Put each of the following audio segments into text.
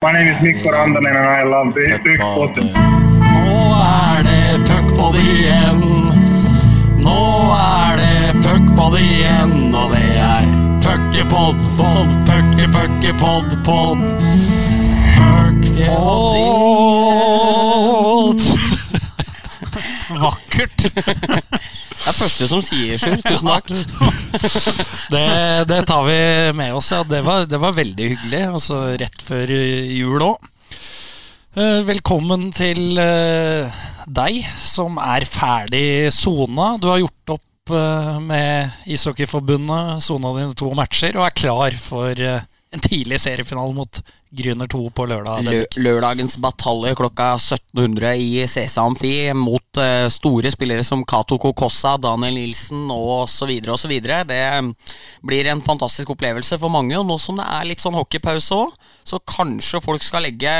My name is Mikko Rantanen and I love the Puckpod. Nå er det puckpod igjen. Nå er det puckpod igjen, og det er puckepod, pod, pucke, pucke, pod, pod. Puckpod. Vakkert. Det er første som sier Sjur. Tusen takk. Det, det tar vi med oss, ja. Det var, det var veldig hyggelig. Altså rett før jul òg. Velkommen til eh, deg som er ferdig sona. Du har gjort opp eh, med Ishockeyforbundet, sona dine to matcher, og er klar for eh, en tidlig seriefinale mot Grüner 2 på lørdag. Lø lørdagens batalje klokka 1700 i CC Amfi mot uh, store spillere som Cato Kokossa, Daniel Nilsen så videre. Det blir en fantastisk opplevelse for mange. Og nå som det er litt sånn hockeypause òg, så kanskje folk skal legge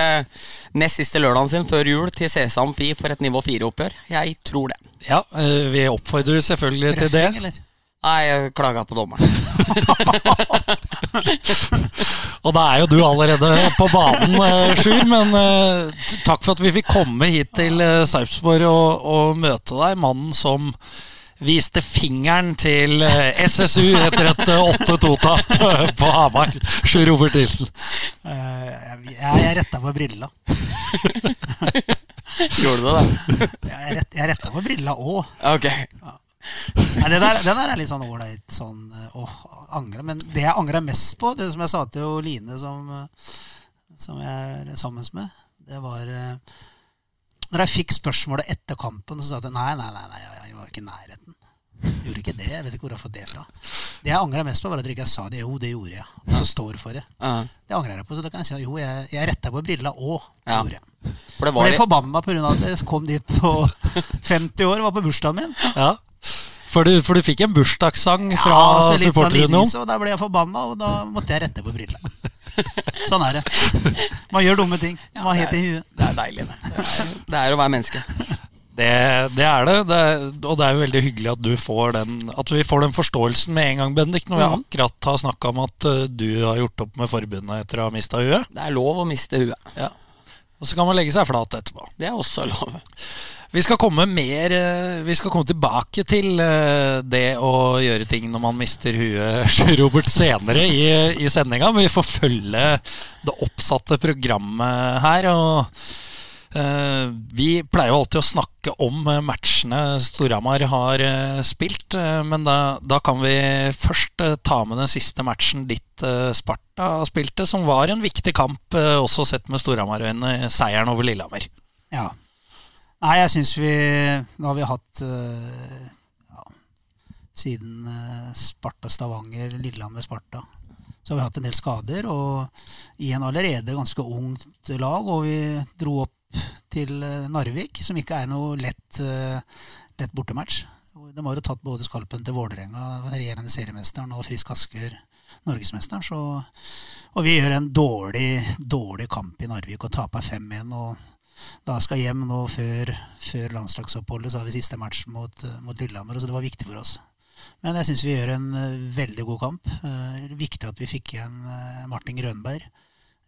nest siste lørdagen sin før jul til CC Amfi for et nivå 4-oppgjør. Jeg tror det. Ja, uh, vi oppfordrer selvfølgelig til det. Eller? Nei, jeg klaga på dommeren. og da er jo du allerede på banen, Sjur. Men uh, takk for at vi fikk komme hit til uh, Sarpsborg og, og, møte deg. Mannen som viste fingeren til uh, SSU etter et 8-2-tap på Hamar. Sjur Robert Nilsen. jeg, jeg retta på brilla. Gjorde du det? jeg, rett, jeg retta på brilla òg. Okay. Ja. Nei, det, der, det der er litt sånn ålreit sånn åh, angre. Men det jeg angra mest på, det som jeg sa til Line, som, som jeg er sammen med, det var Når jeg fikk spørsmålet etter kampen, så sa jeg at nei, nei, nei, nei jeg var ikke i nærheten. Jeg gjorde ikke det. Jeg vet ikke hvor jeg har fått det fra. Det jeg angra mest på, var at jeg ikke sa det. Jo, det gjorde jeg. Og så står for det. Det angrer jeg på. Så da kan jeg si jo, jeg, jeg retta på brilla òg. Ja. gjorde jeg. For det var ble forbanna pga. at jeg kom dit på 50 år, var på bursdagen min. Ja. For du, for du fikk en bursdagssang fra Ja, altså sånn supporterunionen? og da ble jeg forbanna, og da måtte jeg rette på brillene. Sånn er det. Man gjør dumme ting. Man har helt i huet. Det er deilig, det. Det er, det er å være menneske. Det, det er det. det er, og det er jo veldig hyggelig at du får den At vi får den forståelsen med en gang, Bendik. Når vi akkurat har snakka om at uh, du har gjort opp med forbundet etter å ha mista huet. Det er lov å miste huet. Ja. Og så kan man legge seg flat etterpå. Det er også lov. Vi skal komme mer eh, Vi skal komme tilbake til eh, det å gjøre ting når man mister huet, Robert, senere i, i sendinga. Men vi får følge det oppsatte programmet her. Og vi pleier jo alltid å snakke om eh, matchene Storhamar har eh, spilt. eh, men da, da kan vi først eh, ta med den siste matchen ditt eh, Sparta spilte, som var en viktig kamp, eh, også sett med Storhamar-øyne. Seieren over Lillehammer. Ja. Nei, jeg syns vi Nå har vi hatt ja, Siden Sparta-Stavanger, Lillehammer-Sparta, så har vi hatt en del skader. Og i en allerede ganske ungt lag. Og vi dro opp til øh, Narvik, som ikke er noe lett, øh, lett bortematch. De har jo tatt både skalpen til Vålerenga, regjerende seriemesteren, og Frisk Asker, norgesmesteren. Så, og vi gjør en dårlig, dårlig kamp i Narvik og taper 5-1. og da skal hjem nå før, før landslagsoppholdet, så har vi siste match mot, eh, mot Lillehammer. Så det var viktig for oss. Men jeg syns vi gjør en eh, veldig god kamp. Eh, viktig at vi fikk igjen eh, Martin Grønberg.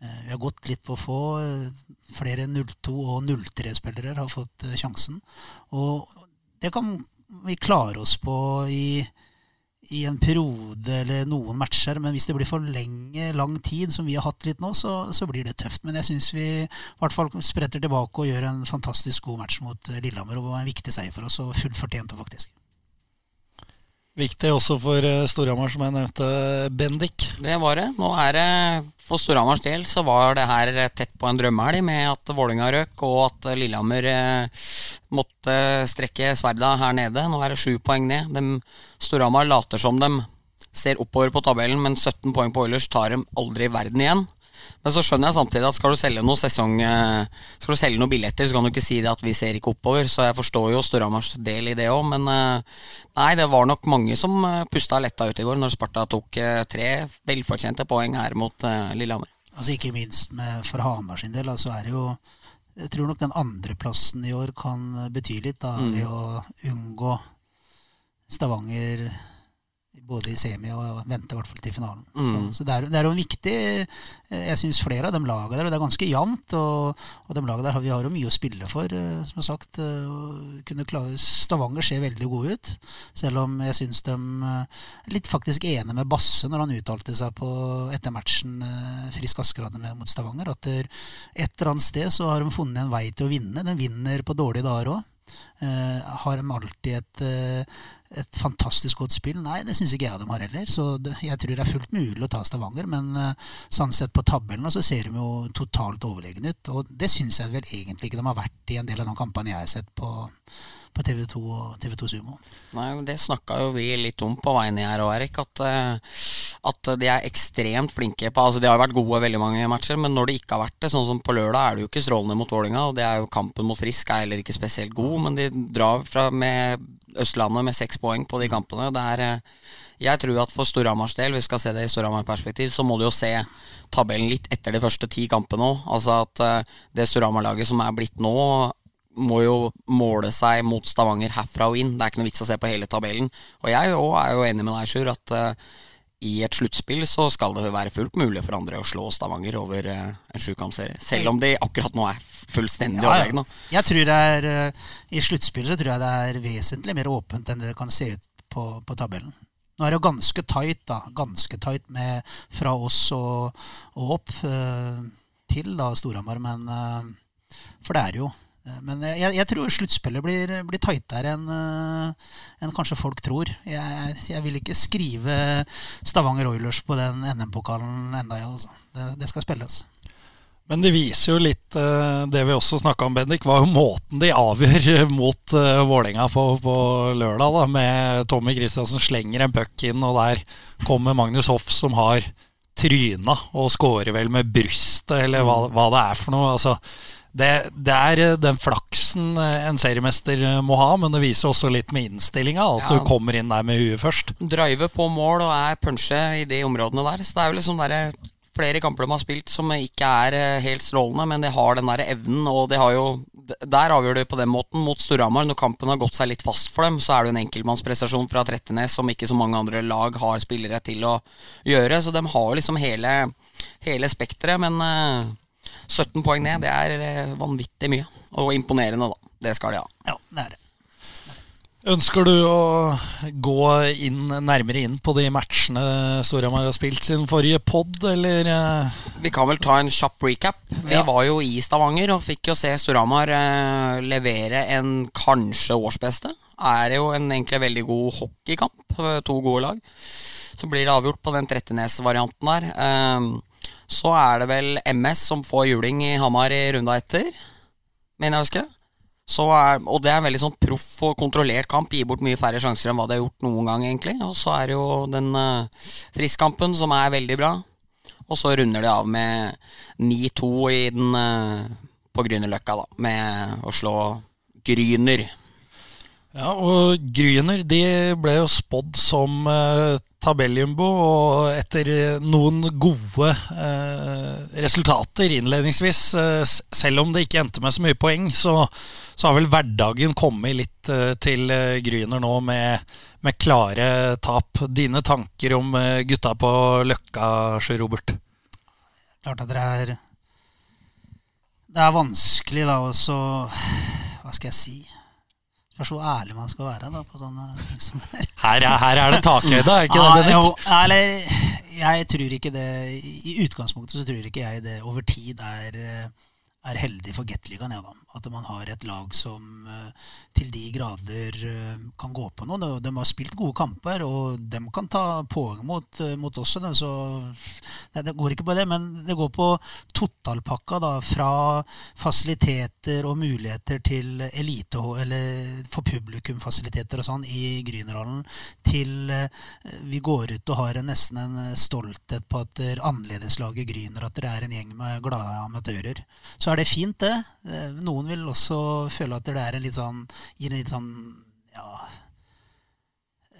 Eh, vi har gått litt på få. flere flere 02- og 03-spillere har fått eh, sjansen. Og det kan vi klare oss på i, i en periode eller noen matcher, men hvis det blir for lenge, lang tid, som vi har hatt litt nå, så, så blir det tøft. Men jeg syns vi i hvert fall spretter tilbake og gjør en fantastisk god match mot eh, Lillehammer. Og det var en viktig seier for oss, og fullt fortjent, faktisk. Viktig også for eh, Storhamar, som jeg nevnte, Bendik. Det var det. Nå er det For Storhamars del så var det her tett på en drømmehelg med at Vålinga røk, og at Lillehammer eh, måtte strekke sverda her nede. Nå er det sju poeng ned. Storhamar later som de ser oppover på tabellen, men 17 poeng på Oilers tar dem aldri i verden igjen. Men så skjønner jeg samtidig at skal du selge noe sesong eh, Skal du selge noen billetter, så kan du ikke si det at vi ser ikke oppover. Så jeg forstår jo Storhamars del i det òg, men eh, nei, det var nok mange som eh, pusta letta ut i går når Sparta tok tre velfortjente poeng her mot eh, Lillehammer. Altså Ikke minst med, for Hamar sin del, altså er det jo Jeg tror nok den andreplassen i år kan bety litt, da, Mm. ved å unngå Stavanger både i semi og venter i hvert fall til finalen. Mm. Så det er, det er jo en viktig eh, Jeg syns flere av de lagene der, og det er ganske jevnt. Og, og de lagene der har vi har jo mye å spille for, eh, som sagt. eh, kunne klare, Stavanger ser veldig gode ut, selv om jeg syns de er litt faktisk enig med Basse når han uttalte seg på etter matchen Frisk Askerad mot Stavanger, at et eller annet sted så har de funnet en vei til å vinne. De vinner på dårlige dager òg. Eh, har de alltid et, eh, et fantastisk godt spill? Nei, det syns ikke jeg de har heller. Så det, jeg tror det er fullt mulig å ta Stavanger. Men eh, sånn sett på tabellen så ser de jo totalt overlegne ut. Og det syns jeg vel egentlig ikke de har vært i en del av de kampene jeg har sett på, på TV2 og TV2 Sumo. Nei, men Det snakka jo vi litt om på vei ned her òg, Erik. At, eh, at de er ekstremt flinke på Altså De har vært gode veldig mange matcher, men når de ikke har vært det, sånn som på lørdag, er det jo ikke strålende mot Vålinga Og det er jo kampen mot Frisk er heller ikke spesielt god, men de drar fra med Østlandet med seks poeng på de kampene. Det er eh, jeg tror at for Storhamars del, vi skal se det i Storhamar-perspektiv, så må du jo se tabellen litt etter de første ti kampene òg. Altså at eh, det Storhamar-laget som er blitt nå, må jo måle seg mot Stavanger herfra og inn. Det er ikke noe vits å se på hele tabellen. Og jeg er jo enig med deg, Sjur, at eh, i et sluttspill så skal det være fullt mulig for andre å slå Stavanger over eh, en sjukampserie. Selv om de akkurat nå er fullstendig Ja, overlegne. Jeg tror det er eh, I sluttspillet så tror jeg det er vesentlig mer åpent enn det kan se ut på, på tabellen. Nå er det jo ganske tight, da. Ganske tight med fra oss og, og opp eh, til da Storhamar, men For det er jo. Eh, Men jeg, jeg tror sluttspillet blir, blir tightere enn en kanskje folk tror. Jeg, jeg vil ikke skrive Stavanger Oilers på den NM-pokalen enda, altså. Det, det skal spilles. Men det viser jo litt eh, det vi også snakka om, Bendik, var jo måten de avgjør mot Vålerenga på, på lørdag. da, Med Tommy Kristiansen slenger en puck inn, og der kommer Magnus Hoff som har tryna og scorer vel med brystet, eller hva, hva det er for noe. altså det, det er eh, den flaksen eh, en seriemester eh, må ha, men det viser også litt med innstillinga. At Ja. du kommer inn der med huet først. drive på mål og er punche i de områdene der. Så det er jo liksom der, flere kamper de har spilt som ikke er helt strålende, men de har den der evnen, og de har jo Der avgjør de på den måten. Mot Storhamar, når kampen har gått seg litt fast for dem, så er det en enkeltmannsprestasjon fra Trettenes som ikke så mange andre lag har spillere til å gjøre. Så de har liksom hele, hele spekteret, men 17 poeng ned, det er eh, vanvittig mye. Og imponerende, da. Det skal de ha. Ja, det er det. Ønsker du å gå inn, nærmere inn på de matchene Storhamar har spilt siden forrige pod, eller? eh? Vi kan vel ta en kjapp recap. Vi Ja. var jo i Stavanger og fikk jo se Storhamar eh, levere en kanskje årsbeste. Er jo en egentlig veldig god hockeykamp. To gode lag. Så blir det avgjort på den Trettenes-varianten der. Eh, så er det vel MS som får juling i Hamar i runda etter, mener jeg å huske. Er, og det er en veldig sånn proff og kontrollert kamp. Gir bort mye færre sjanser enn hva de har gjort noen gang, egentlig. Og så er det jo den uh, friskkampen som er veldig bra. Og så runder de av med 9-2 i den eh, på Grünerløkka, da. Med å slå Gryner. Ja, og Gryner de ble jo spådd som uh, tabelljumbo, og etter eh, noen gode eh, resultater innledningsvis, eh, selv om det ikke endte med så mye poeng, så, så har vel hverdagen kommet litt eh, til eh, Gryner nå med, med klare tap. Dine tanker om eh, gutta på Løkka, Sjø Robert? klart at det er Det er vanskelig da også Hva skal jeg si? Spørs hvor ærlig man skal være da på sånne ting som det her. Er, her er det takhøyde, ikke det, Ja, Bendik? jo, eller, jeg tror ikke det I utgangspunktet så tror ikke jeg det over tid er, eh, er heldig for Gateligaen. Ja, da. At man har et lag som eh, til de grader eh, kan gå på noe. De, har spilt gode kamper, og de kan ta poeng mot, eh, mot oss. Så det, det går ikke på det, men det går på totalpakka da, fra fasiliteter og muligheter til elite, eller for publikumfasiliteter og sånn i Grünerhallen, til vi går ut og har en, nesten en stolthet på at er annerledeslaget Gryner, at det er en gjeng med glade amatører. Så er det fint, det. Eh, Noen vil også føle at det er en litt sånn gir en litt sånn ja,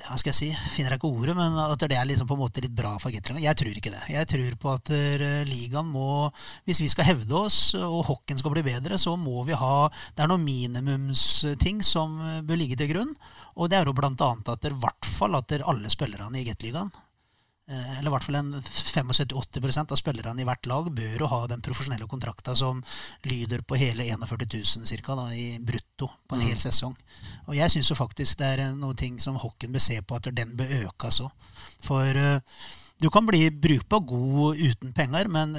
hva skal jeg si, finner jeg ikke ordet, men at det er liksom på en måte litt bra for Gatlinga. Jeg tror ikke det. Jeg tror på at uh, ligaen må Hvis vi skal hevde oss og hockeyen skal bli bedre, så må vi ha Det er noen minimumsting som bør ligge til grunn. Og det er jo blant annet at det, i hvert fall at alle spillerne i Gatligaen Eh, eller i hvert fall en 75-80% av spillerne i hvert lag bør jo ha den profesjonelle kontrakta som lyder på hele 41 000 cirka, da, i brutto på en mm. hel sesong. Og jeg syns jo faktisk det er noe ting som hockeyen bør se på, at den bør økes òg. For uh, du kan bli brukbar god uten penger, men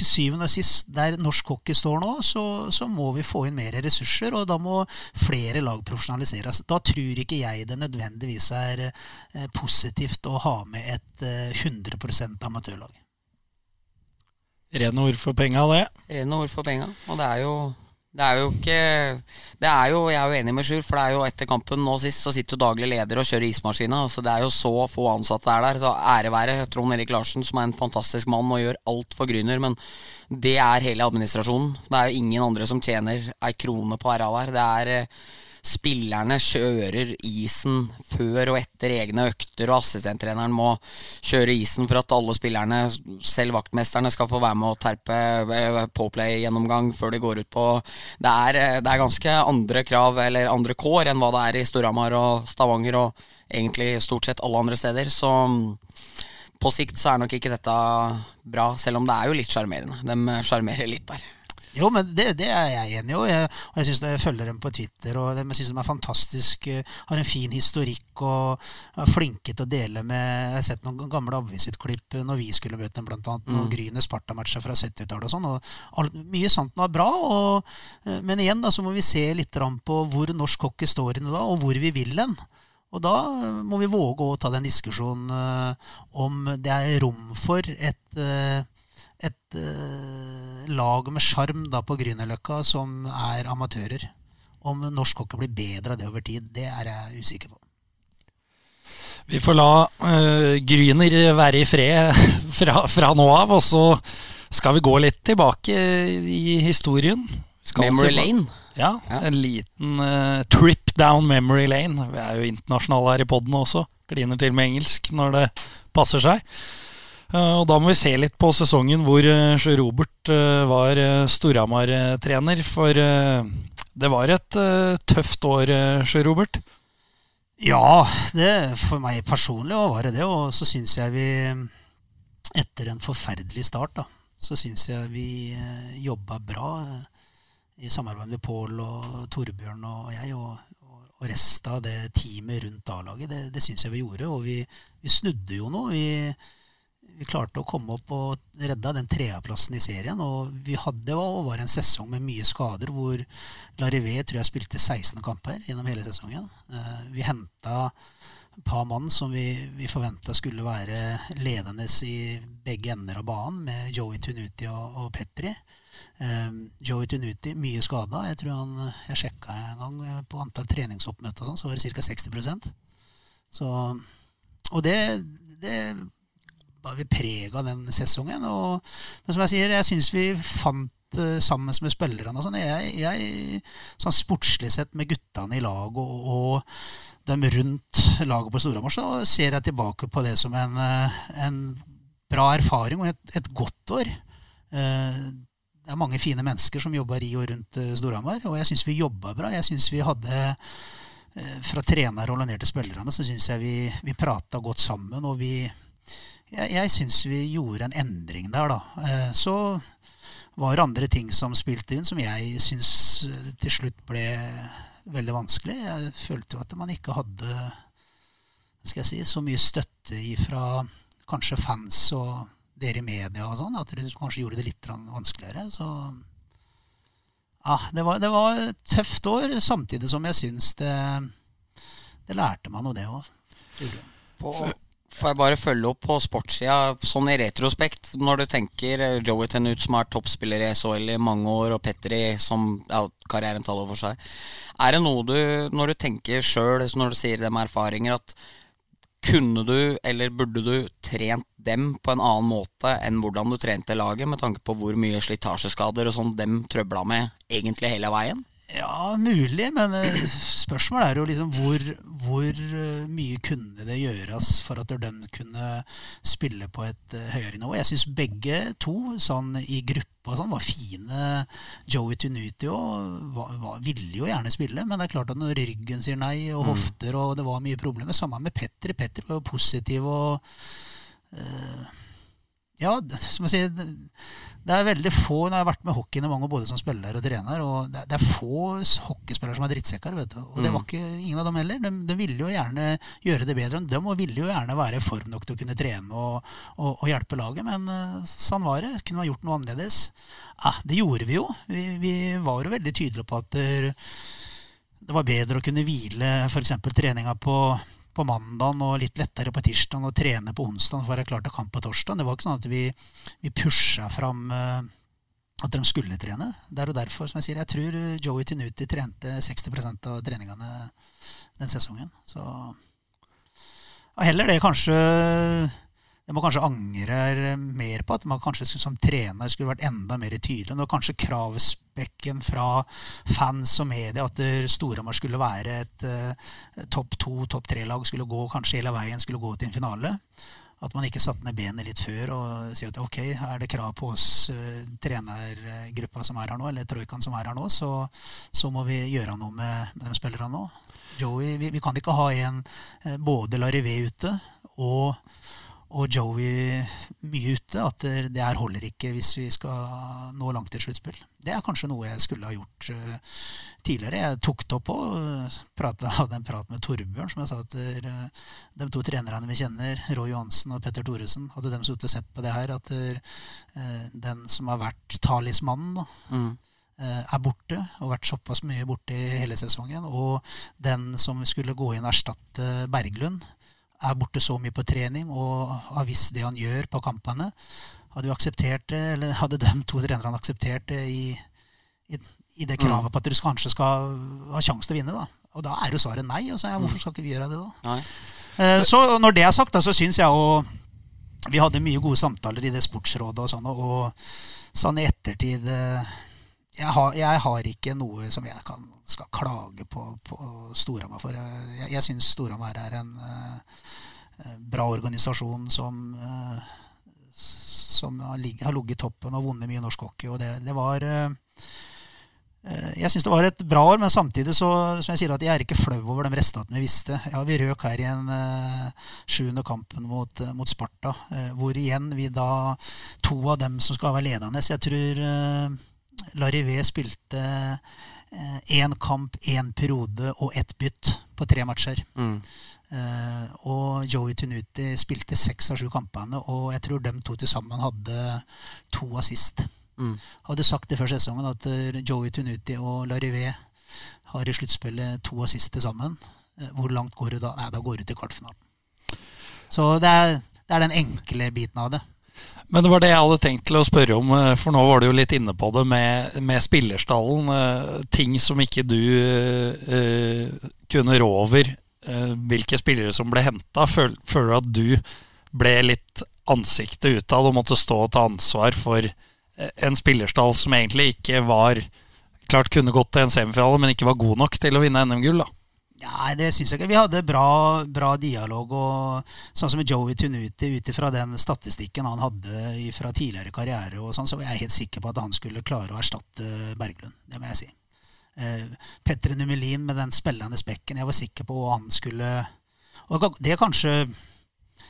til syvende og sist, der norsk hockey står nå, så, så, må vi få inn mer ressurser, og da må flere lag profesjonaliseres. Da tror ikke jeg det nødvendigvis er eh, positivt å ha med et eh, 100 amatørlag. Rene ord for penga, det. Rene ord for penga. Og det er jo det er jo ikke det er jo, Jeg er jo enig med Sjur, for det er jo etter kampen nå sist så sitter jo daglig leder og kjører ismaskina. Altså det er jo så få ansatte er der. Så ære være Trond Erik Larsen, som er en fantastisk mann og gjør alt for Gryner. Men det er hele administrasjonen. Det er jo ingen andre som tjener ei krone på æra der. Det er spillerne kjører isen før og etter egne økter, og assistenttreneren må kjøre isen for at alle spillerne, selv vaktmesterne, skal få være med å terpe eh, påplay-gjennomgang før de går ut på det er, eh, det er, ganske andre krav, eller andre kår, enn hva det er i Storhamar og Stavanger og egentlig stort sett alle andre steder. Så mm, på sikt så er nok ikke dette bra, selv om det er jo litt sjarmerende. De sjarmerer litt der. Jo, men det, det, er jeg enig i. Og jeg, og jeg, synes jeg følger dem på Twitter. og Jeg syns de er fantastiske. Eh, har en fin historikk og er flinke til å dele med Jeg har sett noen gamle avisutklipp når vi skulle møte dem, bl.a. Mm. Gryne Sparta-matcher fra 70-tallet og sånn. og alt, Mye sånt var bra. Og, eh, men igjen da, så må vi se litt på hvor norsk hockey står inne da, og hvor vi vil hen. Og da må vi våge å ta den diskusjonen om det er rom for et et uh, lag med sjarm på Grünerløkka som er amatører. Om norsk hockey blir bedre av det over tid, det er jeg usikker på. Vi får la uh, Gryner være i fred fra, fra, nå av, og så skal vi gå litt tilbake i historien. Skal memory Lane? Ja, ja, en liten uh, trip down memory lane. Vi er jo internasjonale her i poden også. Kliner til med engelsk når det passer seg. Eh, og da må vi se litt på sesongen hvor eh, Sjø Robert eh, var Storhamar-trener. For det var et tøft år, Sjø Robert? Ja, det, for meg personlig var det det. Og så syns jeg vi, etter en forferdelig start, da, så syns jeg vi jobba bra i samarbeid med Pål og Torbjørn og jeg. og og resten av det teamet rundt A-laget. Det, det syns jeg vi gjorde. Og vi, vi snudde jo noe. Vi, vi klarte å komme opp og redda den tredjeplassen i serien. Og vi hadde og var en sesong med mye skader, hvor Larivé tror jeg spilte 16 kamper gjennom hele sesongen. Eh, vi henta et par mann som vi, vi forventa skulle være ledende i begge ender av banen, med Joey Tunuti og, og Petri. Um, Joey Tunuti, mye skada. Jeg tror han, jeg sjekka en gang på antall treningsoppmøter, sånn, så var det ca. 60% så, Og det, det var vi prega den sesongen. Og, men som jeg sier, jeg syns vi fant uh, sammen med spillerne og sånn. Jeg, jeg, sånn sportslig sett med guttene i lag og, og, dem rundt laget på Storhamar, så ser jeg tilbake på det som en, uh, en bra erfaring og et, et godt år. Uh, det er mange fine mennesker som jobber i og rundt Storhamar, og jeg syns vi jobba bra. Jeg syns vi hadde fra trener og ned til spillerne så syns jeg vi, vi prata godt sammen. og vi jeg, jeg syns vi gjorde en endring der, da. Eh, så var det andre ting som spilte inn, som jeg syns eh, til slutt ble veldig vanskelig. Jeg følte jo at man ikke hadde skal jeg si, så mye støtte ifra kanskje fans og dere i media og sånn, at det kanskje gjorde det litt vanskeligere. Så ja, det var, det var et tøft år, samtidig som jeg syns det, det lærte meg noe, det òg. Får jeg bare følge opp på sportssida, sånn i retrospekt, når du tenker eh, Joey Tenut, som er toppspiller i SHL i mange år, og Petri, som ja, karrieren taler for seg. Er det noe du, når du tenker sjøl, når du sier det med erfaringer, at kunne du, eller burde du, trent dem på en annen måte enn hvordan du trente laget, med tanke på hvor mye slitasjeskader og sånn dem trøbla med egentlig hele veien? Ja, mulig, men eh, spørsmålet er jo liksom hvor, hvor eh, mye kunne det gjøres for at de kunne spille på et eh, høyere nivå. Jeg syns begge to, sånn i gruppa sånn, var fine. Joey Tunuti ville jo gjerne spille, men det er klart at når ryggen sier nei, og hofter, og det var mye problemer Samme med Petter. Petter var jo positiv og øh, Ja, som jeg sier det er veldig få Når jeg har vært med hockeyen i mange både som spiller og trener, og det, er få hockeyspillere som er drittsekker. vet du. Og det var ikke ingen av dem heller. De, de, ville jo gjerne gjøre det bedre. enn dem, De ville jo gjerne være i form nok til å kunne trene og, og, og hjelpe laget, men uh, sånn var det. Kunne ha gjort noe annerledes. Ah, det gjorde vi jo. Vi, vi var jo veldig tydelige på at det, det var bedre å kunne hvile f.eks. treninga på på mandag og litt lettere på tirsdag og trene på onsdag for å være klar til kamp på torsdag. Det var ikke sånn at vi, vi pusha fram uh, at de skulle trene. Det er jo derfor, som jeg sier, jeg tror Joey Tinuti trente 60% av treningene den sesongen. Så ja, heller det kanskje det man kanskje angrer mer på. At man kanskje som trener skulle vært enda mer tydelig. Når kanskje kravspekken fra fans og media at Storhamar skulle være et uh, topp to, topp tre-lag, skulle gå kanskje hele veien, skulle gå til en finale. At man ikke satte ned benet litt før og sier at ok, er det krav på oss uh, trenergruppa som er her nå, eller troikaen som er her nå, så, så, må vi gjøre noe med, med de spillerne nå. Joey, vi, vi, kan ikke ha en uh, både Larivé ute og og Joey mye ute. At det her holder ikke hvis vi skal nå langt til sluttspill. Det er kanskje noe jeg skulle ha gjort uh, tidligere. Jeg tok det opp og pratet, hadde en prat med Torbjørn, som jeg sa at uh, de to trenerne vi kjenner, Roy Johansen og Petter Thoresen, hadde de sittet og sett på det her, at den som har vært talismannen, mm. er borte og vært såpass mye borte i hele sesongen. Og den som skulle gå inn og erstatte Berglund, er borte så mye på trening og har visst det han gjør på kampene. Hadde vi akseptert hadde de to trenerne akseptert det i, i, i det kravet mm. på at dere kanskje skal ha sjanse til å vinne? da? Og da er jo svaret nei. Og så er jeg, hvorfor skal ikke vi gjøre det da? Eh, så når det er sagt, da, så syns jeg jo Vi hadde mye gode samtaler i det sportsrådet og sånn, og sånn i ettertid eh, jeg har, jeg har, ikke noe som jeg kan, skal klage på, på Storhamar for. Jeg, jeg syns Storhamar er en uh, bra organisasjon som, uh, som har, ligget, har ligget i toppen og vunnet mye norsk hockey. Og det, det var uh, jeg syns det var et bra år, men samtidig så, som jeg sier at jeg er ikke flau over de restene vi visste. Ja, Vi røk her i den uh, sjuende kampen mot, mot Sparta, uh, hvor igjen vi da To av dem som skal være ledende. Så jeg tror uh, Larivé spilte én eh, kamp, én periode og ett bytt på tre matcher. Mm. Uh, og Joey Tunuti spilte seks av sju kampene, og jeg tror de to til sammen hadde to assist. Mm. Hadde sagt det før sesongen at uh, Joey Tunuti og Larivé har i sluttspillet to assist til sammen. Hvor langt går du da? Nei, da går du til kvartfinalen. Så det er, det er den enkle biten av det. Men det var det jeg hadde tenkt til å spørre om, eh, for nå var du jo litt inne på det med, med spillerstallen. Eh, ting som ikke du uh, kunne rå over. Uh, hvilke spillere som ble henta. Føler, du at du ble litt ansiktet utad og måtte stå og ta ansvar for en spillerstall som egentlig ikke var Klart kunne gått til en semifinale, men ikke var god nok til å vinne NM-gull? da Nei, det syns jeg ikke. Vi hadde bra, bra dialog. og Sånn som Joey Tunuti, ut ifra den statistikken han hadde fra tidligere karriere, og sånn, så var jeg helt sikker på at han skulle klare å erstatte Berglund. Det må jeg si. Eh, Petter Numelin med den spillende spekken, jeg var sikker på hva han skulle og Det er kanskje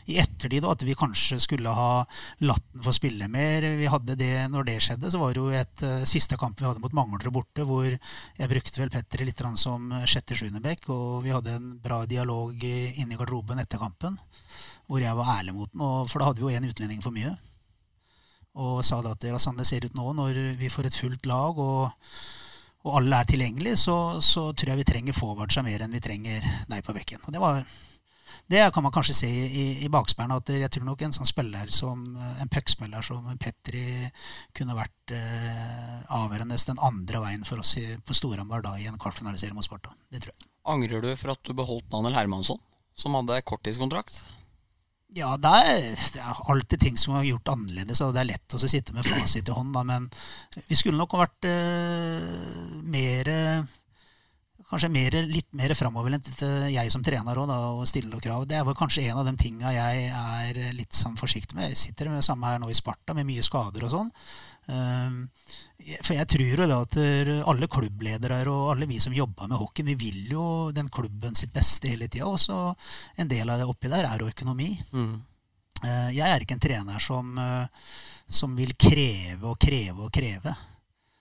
i ettertid at vi kanskje skulle ha latt den få spille mer. Vi hadde det, når det skjedde, så var det jo et uh, siste kamp vi hadde mot Manglerud borte, hvor jeg brukte vel Petter litt som sjette-sjuende bekk, og vi hadde en bra dialog inne i garderoben etter kampen, hvor jeg var ærlig mot den, og, for da hadde vi jo én utlending for mye. Og sa da at sånn det ser ut nå, når vi får et fullt lag og, og alle er tilgjengelige, så, så, tror jeg vi trenger forwardsa mer enn vi trenger deg på bekken. Og det var det kan man kanskje se i, i bakspilleren. At jeg tror nok en sånn spiller som en puckspiller som Petri kunne vært eh, avgjørende den andre veien for oss i, på Storhamar da i en kvartfinaliserie mot Sparta. Det tror jeg. Angrer du for at du beholdt Daniel Hermansson, som hadde korttidskontrakt? Ja, det er, det er, alltid ting som er gjort annerledes, og det er lett å sitte med fasit i hånd. Da, men vi skulle nok vært eh, mer Kanskje mer, litt mer framoverlent jeg som trener òg, og stille noen krav. Det er vel kanskje en av de tinga jeg er litt sånn forsiktig med. Jeg sitter med samme her nå i Sparta, med mye skader og sånn. Um, for jeg tror jo da at alle klubbledere og alle vi som jobber med hockey, vi vil jo den klubben sitt beste hele tida. Og så en del av det oppi der er jo økonomi. Mm. Uh, jeg er ikke en trener som, uh, som vil kreve og kreve og kreve.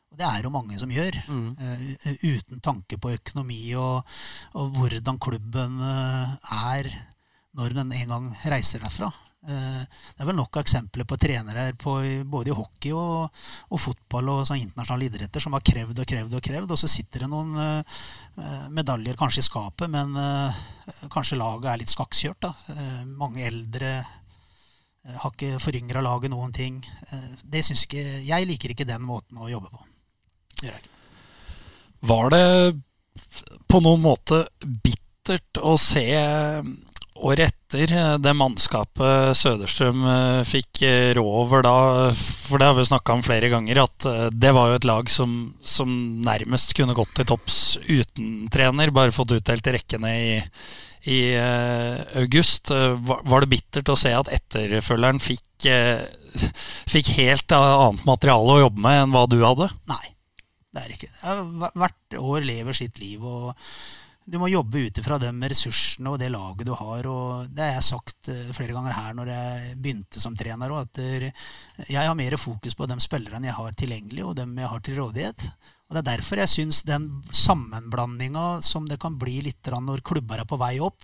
Og det er jo mange som gjør. Mm. Uh, uten tanke på økonomi og, og, hvordan klubben uh, er når den en gang reiser derfra. Uh, det er vel nok av eksempler på trenere på, både i hockey og, og fotball og sånn internasjonale idretter som har krevd og krevd og krevd, og så sitter det noen medaljer kanskje i skapet, men kanskje laget er litt skakkjørt. mange eldre har ikke foryngra laget noen ting. Det syns ikke, jeg liker ikke den måten å jobbe på. Var det på noen måte bittert å se året etter det mannskapet Søderstrøm eh, fikk eh, rå over da, for det har vi snakka om flere ganger, at eh, det var jo et lag som, som nærmest kunne gått til topps uten trener, bare fått utdelt rekkene i, i august. Var, det bittert å se at etterfølgeren fikk, fikk helt annet materiale å jobbe med enn hva du hadde? Nei. Det er ikke det. Hvert år lever sitt liv. og du må jobbe ut ifra de ressursene og det laget du har. og Det har jeg sagt eh, flere ganger her når jeg begynte som trener. at Jeg har mer fokus på de spillerne jeg har tilgjengelig, og dem jeg har til rådighet. Og Det er derfor jeg syns den sammenblandinga som det kan bli litt når klubber er på vei opp,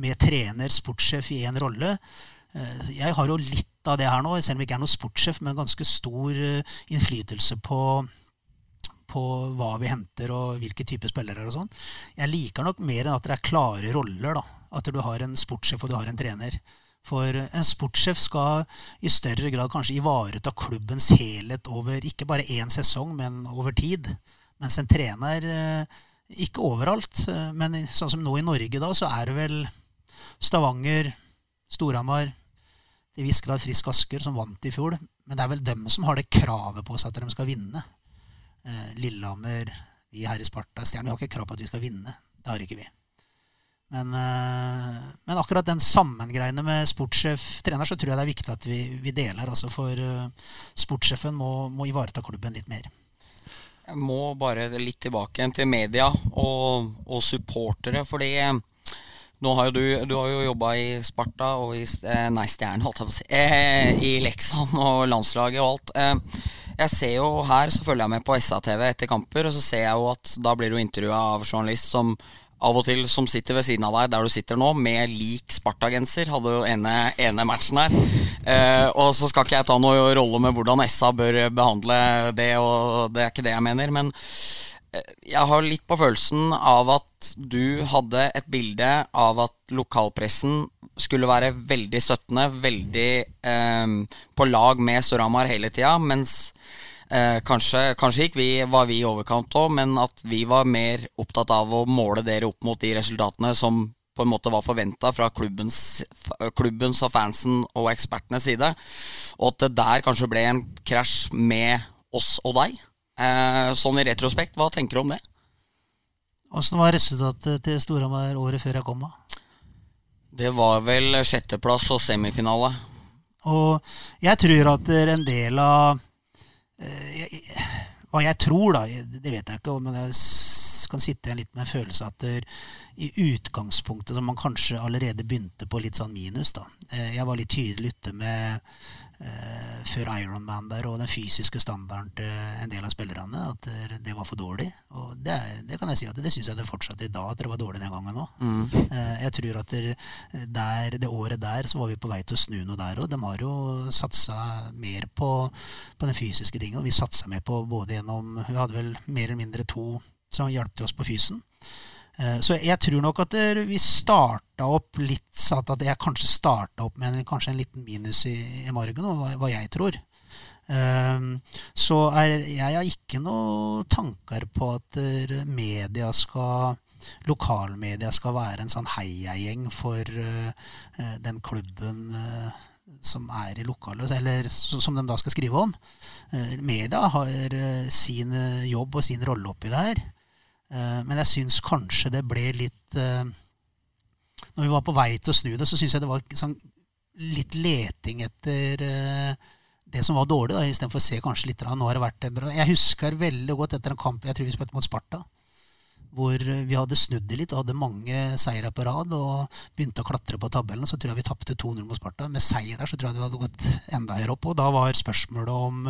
med trener, sportssjef i én rolle eh, Jeg har jo litt av det her nå, selv om jeg ikke er noen sportssjef, men ganske stor eh, innflytelse på på hva vi henter og hvilke typer spillere og sånn. Jeg liker nok mer enn at det er klare roller. da. At du har en sportssjef og du har en trener. For en sportssjef skal i større grad kanskje ivareta klubbens helhet over ikke bare én sesong, men over tid. Mens en trener eh, ikke overalt, eh, men sånn som nå i Norge, da, så er det vel Stavanger, Storhamar, til viss grad Frisk Asker, som vant i fjor. Men det er vel dem som har det kravet på seg at de skal vinne. Eh, Lillehammer, vi her i Sparta Stjernen, vi har ikke krav på at vi skal vinne. Det har ikke vi. Men, eh, men akkurat den sammengreiene med sportssjef-trener, så tror jeg det er viktig at vi, vi deler. Altså for uh, sportssjefen må, må, ivareta klubben litt mer. Jeg må bare litt tilbake til media og, og supportere. fordi nå har jo du, du har jo jobba i Sparta og i Nei, Stjernen, holdt jeg på å si. Eh, I Leksand og landslaget og alt. Eh, jeg ser jo her, så følger jeg med på SA-TV etter kamper, og så ser jeg jo at da blir du intervjua av journalist som av og til som sitter ved siden av deg der du sitter nå, med lik Sparta-genser. Hadde jo ene, ene matchen her. Eh, og så skal ikke jeg ta noe rolle med hvordan SA bør behandle det, og det er ikke det jeg mener. Men eh, jeg har litt på følelsen av at du hadde et bilde av at lokalpressen skulle være veldig støttende, veldig eh, på lag med Storhamar hele tida, mens Eh, kanskje, kanskje ikke vi, var vi i overkant òg, men at vi var mer opptatt av å måle dere opp mot de resultatene som på en måte var forventa fra klubbens, klubbens, og fansen og ekspertenes side. Og at det der kanskje ble en krasj med oss og deg. Eh, sånn i retrospekt, hva tenker du om det? Åssen var resultatet til Storhamar året før jeg kom? da? Det var vel sjetteplass og semifinale. Og jeg tror at en del av Eh, hva jeg tror, da, det vet jeg ikke, men jeg kan sitte igjen litt med en følelse at der, i utgangspunktet som man kanskje allerede begynte på litt sånn minus. da. Eh, jeg var litt tydelig ute med før Ironman der og den fysiske standarden til en del av spillerne, at det var for dårlig. Og det, er, det kan jeg si at det syns jeg det fortsatt i dag, at det var dårlig den gangen òg. Mm. Eh, jeg tror at der, det året der så var vi på vei til å snu noe der òg. De har jo satsa mer på, på den fysiske tingen, og vi satsa mer på både gjennom Vi hadde vel mer eller mindre to som hjalp oss på fysen. Eh, så jeg tror nok at vi starta opp litt sånn at jeg kanskje starta opp med en, kanskje en liten minus i, i margen, hva, hva jeg tror. Um, så er, jeg har ikke noen tanker på at media skal lokalmedia skal være en sånn heiagjeng for uh, den klubben uh, som er i lokalet, eller som de da skal skrive om. Uh, media har eh, sin eh, jobb og sin rolle oppi det her. Eh, men jeg syns kanskje det ble litt eh, Når vi var på vei til å snu det, så syns jeg det var sånn, litt leting etter eh, det som var dårlig, da, istedenfor å se kanskje litt Nå har det vært bra Jeg husker veldig godt etter en kamp jeg tror vi spilte mot Sparta hvor vi hadde snudd det litt og hadde mange seire på rad og begynte å klatre på tabellen. Så tror jeg vi tapte 2-0 mot Sparta. Med seier der så tror jeg vi hadde gått enda høyere opp. Og da var spørsmålet om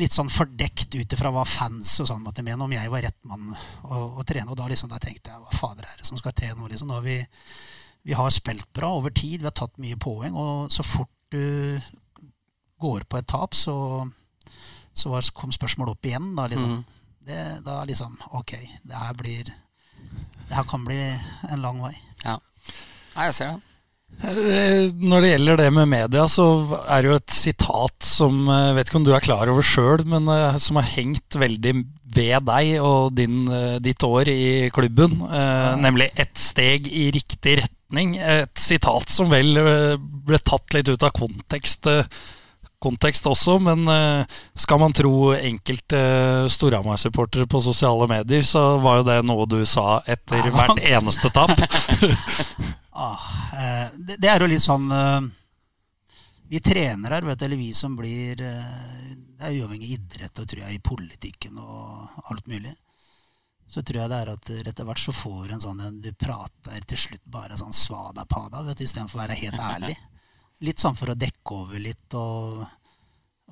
Litt sånn fordekt ut ifra hva fans og sånn måtte mene, om jeg var rett mann å, å trene. Og da, liksom, da tenkte jeg hva fader er det som skal til nå? Liksom. Nå har vi, vi har spilt bra over tid, vi har tatt mye poeng. Og så fort du går på et tap, så, så var, kom spørsmålet opp igjen. Da, liksom. Det, da liksom Ok, det her blir Det her kan bli en lang vei. Ja. Jeg ser det. Eh, Når det gjelder det med media, så er det jo et sitat som jeg vet ikke om du er klar over sjøl, men eh, som har hengt veldig ved deg og din, eh, ditt år i klubben. Ja. Nemlig 'ett steg i riktig retning'. Et sitat som vel eh, ble tatt litt ut av kontekst, eh, kontekst også, men eh, skal man tro enkelte Storhamar-supportere på sosiale medier, så var jo det noe du sa etter hvert eneste tap. Ah, eh, det, det er jo litt sånn eh, Vi trenere, vet du, eller vi som blir eh, Det er uavhengig av idrett og tror jeg i politikken og alt mulig. Så tror jeg det er at etter hvert så får du en sånn en Du prater til slutt bare sånn svada-pada vet du, istedenfor å være helt ærlig. Litt sånn for å dekke over litt og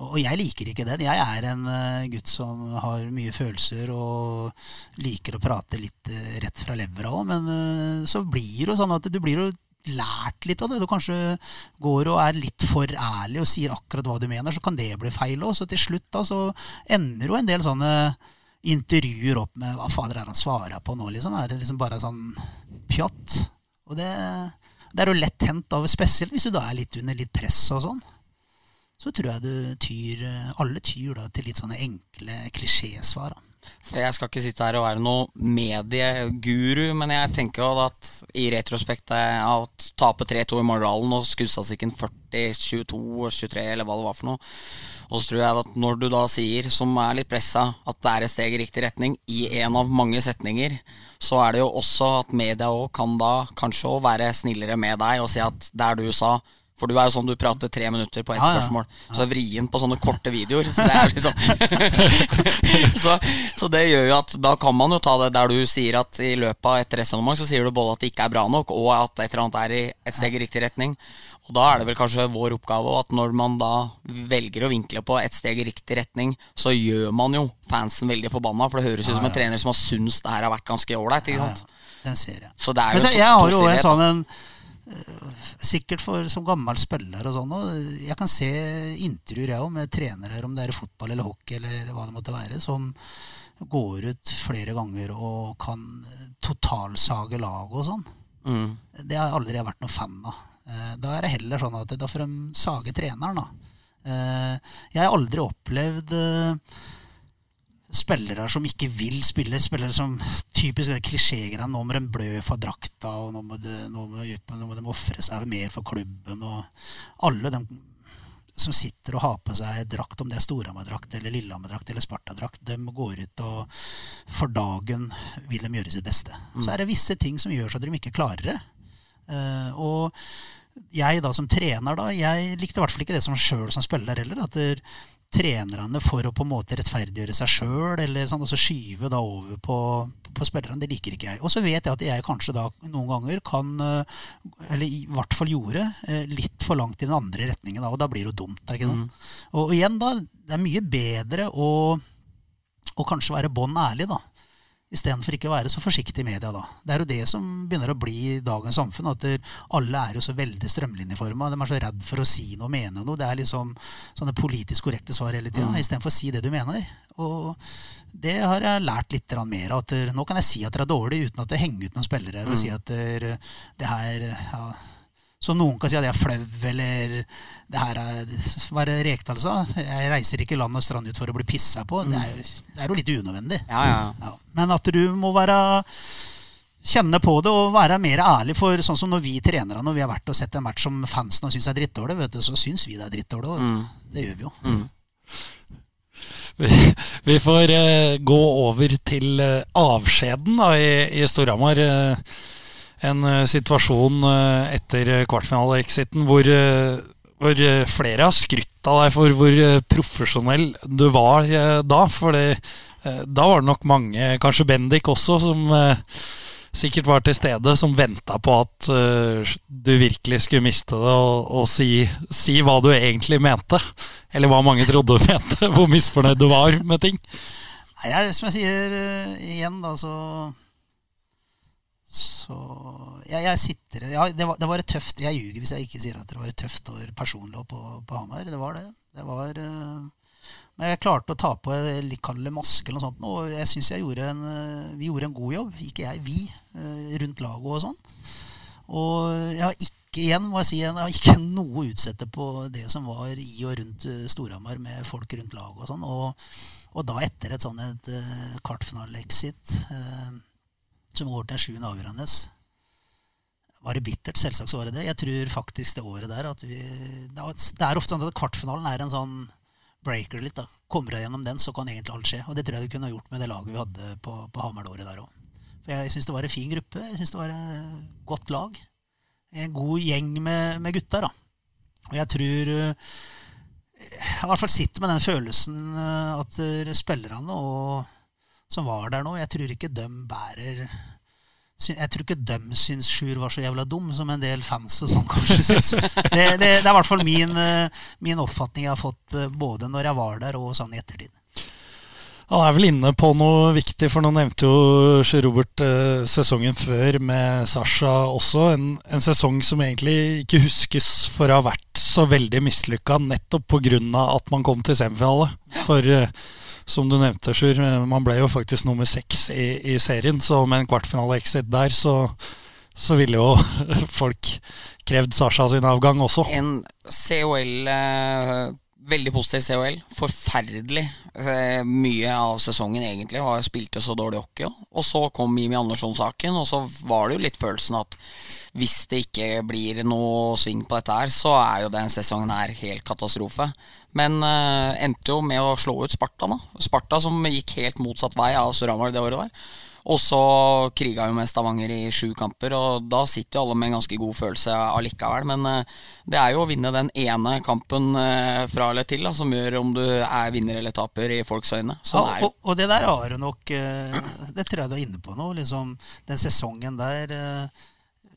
og jeg liker ikke den. Jeg er en eh, gutt som har mye følelser og liker å prate litt eh, rett fra levra òg, men eh, så blir det jo sånn at du blir jo lært litt av det. Du kanskje går og er litt for ærlig og sier akkurat hva du mener, så kan det bli feil òg. Så til slutt da så ender jo en del sånne intervjuer opp med hva fader er han svarer på nå, liksom? Er det liksom bare sånn pjatt? Og det, det er jo lett hendt, av, spesielt hvis du da er litt under litt press og sånn så tror jeg du tyr Alle tyr da til litt sånne enkle klisjésvar. da. For Jeg skal ikke sitte her og være noe medieguru, men jeg tenker jo at i retrospekt av å tape 3-2 i Moralen og skuddstatistikken 40-22-23, eller hva det var for noe Og så tror jeg at når du da sier, som er litt pressa, at det er et steg i riktig retning i en av mange setninger, så er det jo også at media òg kan da kanskje òg være snillere med deg og si at der du sa for du er jo sånn du prater tre minutter på ett Ja, ja. spørsmål. Så vrien på sånne korte videoer. Så det er liksom så, så det gjør jo at da kan man jo ta det der du sier at i løpet av et resonnement så sier du både at det ikke er bra nok, og at et eller annet er i et steg i riktig retning. Og da er det vel kanskje vår oppgave at når man da velger å vinkle på et steg i riktig retning, så gjør man jo fansen veldig forbanna, for det høres ut som en trener som har syntes det her har vært ganske ålreit. ikke sant? Den ser jeg. Så det er Men jo jeg har jo en sånn en Sikkert for, som gammel spiller og sånn. Og jeg kan se intervjuer jeg òg med trenere, om det er fotball eller hockey eller hva det måtte være, som går ut flere ganger og kan totalsage lag og sånn. Mm. Det har jeg aldri vært noen fan av. Eh, Da er det heller sånn at da får de sage treneren, da. Eh, Jeg har aldri opplevd eh, spillere som ikke vil spille. Spillere som typisk det klisjégreiene. Nå må de blø for drakta, og nå må de, nå må, nå må de ofre seg mer for klubben. Og alle de som sitter og har på seg drakt, om det er Storhamar-drakt eller Lillehammer-drakt eller Sparta-drakt, de går ut og for dagen vil de gjøre sitt beste. Så er det visse ting som gjør så at de ikke klarer det. Uh, og jeg da som trener, da, jeg likte i hvert fall ikke det som sjøl som spiller heller. At trenerne for å på en måte rettferdiggjøre seg sjøl, eller sånn, og så skyve da over på, på spillerne. Det liker ikke jeg. Og så vet jeg at jeg kanskje da noen ganger kan, eh, eller i hvert fall gjorde, eh, litt for langt i den andre retningen. Da, og da blir det jo dumt. er Ikke? Og, og igjen, da, det er mye bedre å, å kanskje være bånn ærlig, da. Istedenfor ikke å være så forsiktig i media. da. Det er jo det som begynner å bli dagens samfunn. At alle er jo så veldig strømlinjeforma. De er så redd for å si noe og mene noe. Det er liksom sånne politisk korrekte svar hele tida. Istedenfor å si det du mener. Og det har jeg lært litt mer av. At nå kan jeg si at dere er dårlig uten at det henger ut noen spillere her. Og si at der, det her ja, Som noen kan si at jeg er flau, eller det her er Hva er det Rekdal sa? Jeg reiser ikke land og strand ut for å bli pissa på. Det er, det er jo litt unødvendig. Ja, ja. Ja, men at du må være kjenne på det og være mer ærlig. For sånn som når vi trenere når vi har vært og sett en match som fansen syns er drittdårlig, vet du, så syns vi det er drittdårlig. Mm. Det gjør vi jo. Mm. Vi, vi, får uh, gå over til uh, avskjeden da, i, i Storhamar. Uh, en situasjon etter kvartfinaleexiten hvor, hvor flere har skrytt av deg for hvor profesjonell du var da. For da var det nok mange, kanskje Bendik også, som sikkert var til stede, som venta på at du virkelig skulle miste det, og, og si, si, hva du egentlig mente. Eller hva mange trodde du mente. Hvor misfornøyd du var med ting. Nei, Som jeg sier igjen, da, så Så jeg, jeg sitter ja, det, var, det var et tøft Jeg ljuger hvis jeg ikke sier at det var et tøft år personlig på, på Hamar. Det var det. Det var uh, men jeg klarte å ta på litt kall maske eller noe sånt. Og jeg syns eh, vi gjorde en god jobb. Ikke jeg, vi. Eh, rundt laget og sånn. Og jeg har ikke igjen må jeg si, jeg har ikke noe å utsette på det som var i og rundt eh, Storhamar med folk rundt laget og sånn. Og, og, da etter et sånn et uh, kvartfinale-exit uh, som går til en sjuende avgjørende var det bittert? Selvsagt så var det det. Jeg tror faktisk det året der at vi Det er ofte sånn at kvartfinalen er en sånn breaker litt. da. Kommer jeg gjennom den, så kan egentlig alt skje. Og det tror jeg du kunne gjort med det laget vi hadde på, på Hamar året der òg. For jeg syns det var en fin gruppe. Jeg syns det var et godt lag. En god gjeng med, med gutter. da. Og jeg tror eh, Jeg i hvert fall sitter med den følelsen eh, at spillerne og, som var der nå, jeg tror ikke de bærer jeg tror ikke de syns Sjur var så jævla dum, som en del fans og sånn kanskje syns. Det, det, det, er i hvert fall min, eh, min, oppfatning jeg har fått eh, både når jeg var der og sånn i ettertid. Han er vel inne på noe viktig, for nå nevnte jo Sjur Robert eh, sesongen før med Sasha også. En, en, sesong som egentlig ikke huskes for å ha vært så veldig mislykka, nettopp pga. at man kom til semifinale. For som du nevnte, Sjur, man ble jo faktisk nummer seks i, i, serien. Så med en kvartfinale-exit der, så, så ville jo folk krevd Sasha sin avgang også. En COL eh, Veldig positiv COL. Forferdelig eh, mye av sesongen egentlig. Har spilte så dårlig hockey. Og så kom Jimmy Andersson-saken, og så var det jo litt følelsen at hvis det ikke blir noe sving på dette her, så er jo den sesongen her helt katastrofe. Men uh, endte jo med å slå ut Sparta, da. Sparta som gikk helt motsatt vei av Storhamar det året der. Og så kriga jo med Stavanger i sju kamper, og da sitter jo alle med en ganske god følelse allikevel. Men uh, det er jo å vinne den ene kampen uh, fra eller til da, som gjør om du er vinner eller taper i folks øyne. Sånn ja, og, og, det der har du nok Det tror jeg du er inne på nå. Liksom, den sesongen der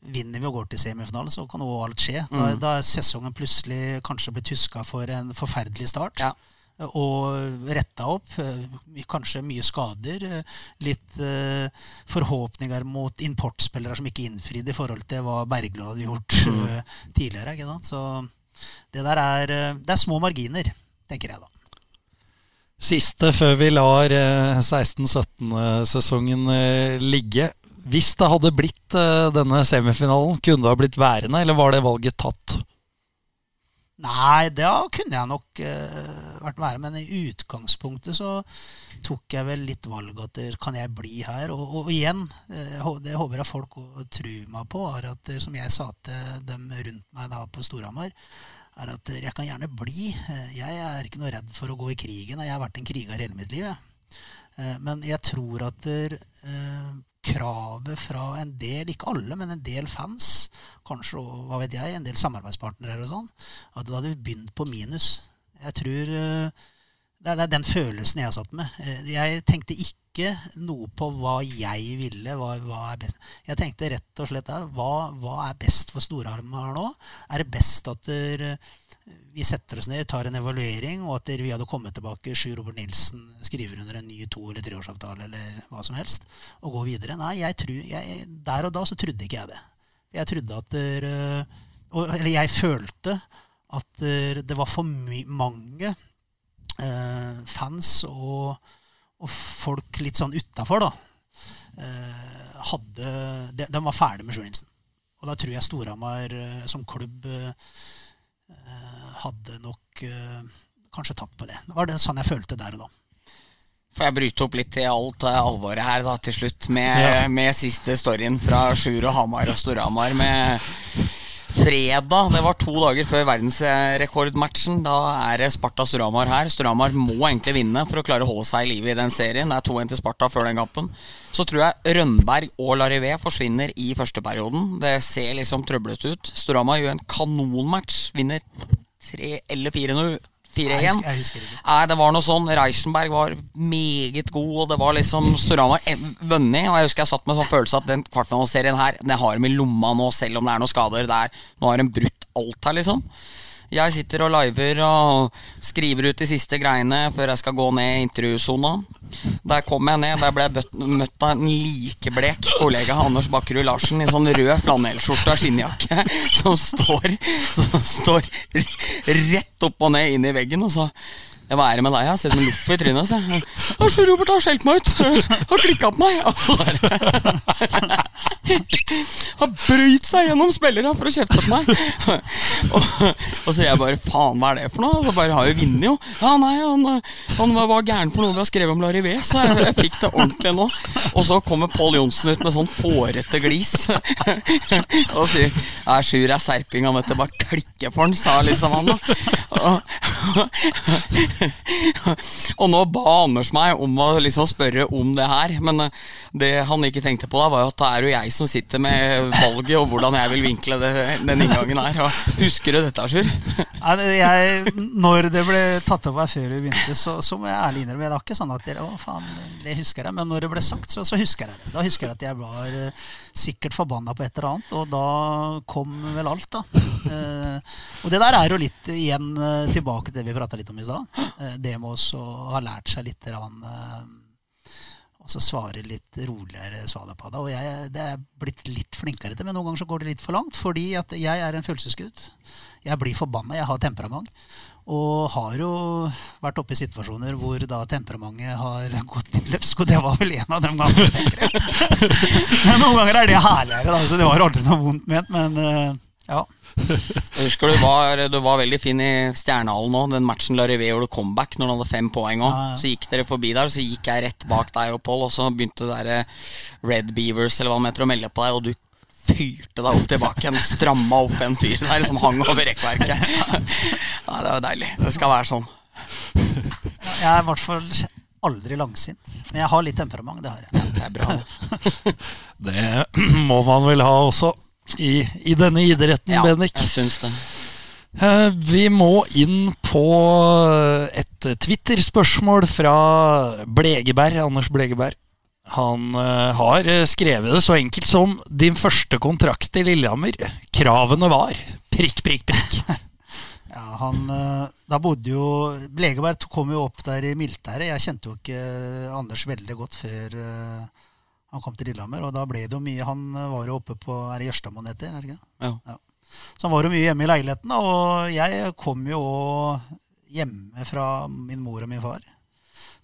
vinner vi og går til semifinalen, så kan også alt skje. Da, mm. da er sesongen plutselig kanskje blitt huska for en forferdelig start. Ja. Og retta opp. Eh, kanskje mye skader. Litt uh, forhåpninger mot importspillere som ikke innfridde i forhold til hva Bergljot hadde gjort mm. tidligere. Ikke sant? Så det der er, det er små marginer, tenker jeg da. Siste før vi lar 16-17-sesongen ligge. Hvis det hadde blitt denne semifinalen, kunne det ha blitt værende, eller var det valget tatt? Nei, da kunne jeg nok uh, vært med. Men i utgangspunktet så tok jeg vel litt valg at kan jeg bli her? Og, og, og igjen, uh, det håper jeg folk tror meg på, er at som jeg sa til dem rundt meg da på Storhamar, er at jeg kan gjerne bli. Jeg er ikke noe redd for å gå i krigen. Jeg har vært en kriger hele mitt liv. Men jeg tror at kravet fra en del, ikke alle, men en del fans, kanskje hva vet jeg, en del samarbeidspartnere og sånn, at da hadde vi begynt på minus. Jeg tror eh, det er, den følelsen jeg satt med. Eh, jeg tenkte ikke noe på hva jeg ville. Hva, hva er best. Jeg tenkte rett og slett hva, hva er best for Storhamar nå? Er det best at der, vi setter oss ned, tar en evaluering, og at vi hadde kommet tilbake, Sjur Robert Nilsen skriver under en ny to- eller treårsavtale eller hva som helst, og går videre. Nei, jeg tror, jeg, der og da så trodde ikke jeg det. Jeg trodde at der, Eller jeg følte at det var for mange eh, fans og, og, folk litt sånn utafor, da. Eh, hadde de, de, var ferdig med Sjur Nilsen. Og da tror jeg Storhamar som klubb eh, hadde nok uh, kanskje tapt på det. Det var det sånn jeg følte der og da. Får jeg bryte opp litt i alt eh, alvoret her da til slutt med, Ja. med siste storyen fra Sjur og Hamar og Storhamar med fredag. Det var to dager før verdensrekordmatchen. Da er det Sparta Storhamar her. Storhamar må egentlig vinne for å klare å holde seg i live i den serien. Det er 2-1 til Sparta før den kampen. Så tror jeg Rønberg og Larivé forsvinner i første perioden. Det ser liksom trøblete ut. Storhamar gjør en kanonmatch. Vinner 3 eller 4-0. 4-1. Jeg husker- jeg ikke. Nei, det var noe sånn Reisenberg var meget god, og det var liksom Storhamar vunnet. Og jeg husker jeg satt med sånn følelse at den kvartfinaliserien her Den har de i lomma nå, selv om det er noen skader. Det er, nå har de brutt alt her, liksom. Jeg sitter og liver og skriver ut de siste greiene før jeg skal gå ned i intervjusona. Der kom jeg ned, der ble jeg møtt av en likeblek kollega, Anders Bakkerud Larsen, i en sånn rød flanellskjorte og skinnjakke, som står, som står rett opp og ned inn i veggen og sa hva er det med deg? Jeg har sett med loff i trynet. Så. jeg, «Ja, Robert har skjelt meg ut. Har klikka på meg. Har brøyt seg gjennom spillere for å kjefte på meg. Og, og så jeg bare faen, hva er det for noe? Så bare har jo vunnet, jo. Ja, nei, han, han var bare gæren for noe vi har skrevet om Larivé, så jeg, jeg fikk det ordentlig nå. Og så kommer Pål Johnsen ut med sånn fårete glis og sier ja, Sjur er serping, han vet det, bare klikker for han, sa liksom han da. Og, og nå ba Anders meg om å liksom spørre om det her, men eh, det han ikke tenkte på da, var jo at det er jo jeg som sitter med valget, og hvordan jeg vil vinkle det, den inngangen her. Og husker du dette, Sjur? Jeg, når det ble tatt opp her før vi begynte, så, så må jeg ærlig innrømme Det er ikke sånn at dere, å faen, det husker jeg Men når det ble sagt, så, så husker jeg det. Da husker jeg at jeg var eh, sikkert forbanna på et eller annet, og da kom vel alt, da. Eh, og det der er jo litt igjen tilbake til det vi prata litt om i stad. Eh, det med å ha lært seg litt grann, eh, og så svare litt roligere svada på det. Og jeg det er blitt litt flinkere til, men noen ganger så går det litt for langt. Fordi at jeg er en følelsesgutt. Jeg blir forbanna, jeg har temperament. Og har jo vært oppe i situasjoner hvor da temperamentet har gått litt løpsk, og det var vel en av dem gangene. Men noen ganger er det herligere, da, så det var aldri noe vondt ment, men eh, ja. Jeg husker du var, du var veldig fin i Stjernehallen nå. Den matchen Larivé gjorde comeback når han hadde fem poeng òg. Ja, ja. Så gikk dere forbi der, og så gikk jeg rett bak deg og Pål, og så begynte det der Red Beavers eller hva de heter å melde på deg, og du fyrte deg opp tilbake igjen. Stramma opp en fyr der som hang over rekkverket. Ja, det var deilig. Det skal være sånn. Jeg er i hvert fall aldri langsint. Men jeg har litt temperament, det har jeg. Det er bra. det. Det må man vel ha også i, i denne idretten, Ja, Bennik. jeg syns det. Eh, Vi må inn på et Twitter-spørsmål fra Blegeberg, Anders Blegeberg. Han eh, har skrevet det så enkelt som 'Din første kontrakt i Lillehammer. Kravene var prikk, prikk, prikk'. Ja, han, eh, da bodde jo Blegeberg kom jo opp der i militæret. Jeg kjente jo ikke Anders veldig godt før eh, han kom til Lillehammer. Og da ble det jo mye Han eh, var jo oppe på Er det Jørstadmoen heter? Er det ikke? det? Ja. Så han var jo mye hjemme i leiligheten. Og jeg kom jo hjemme fra min mor og min far.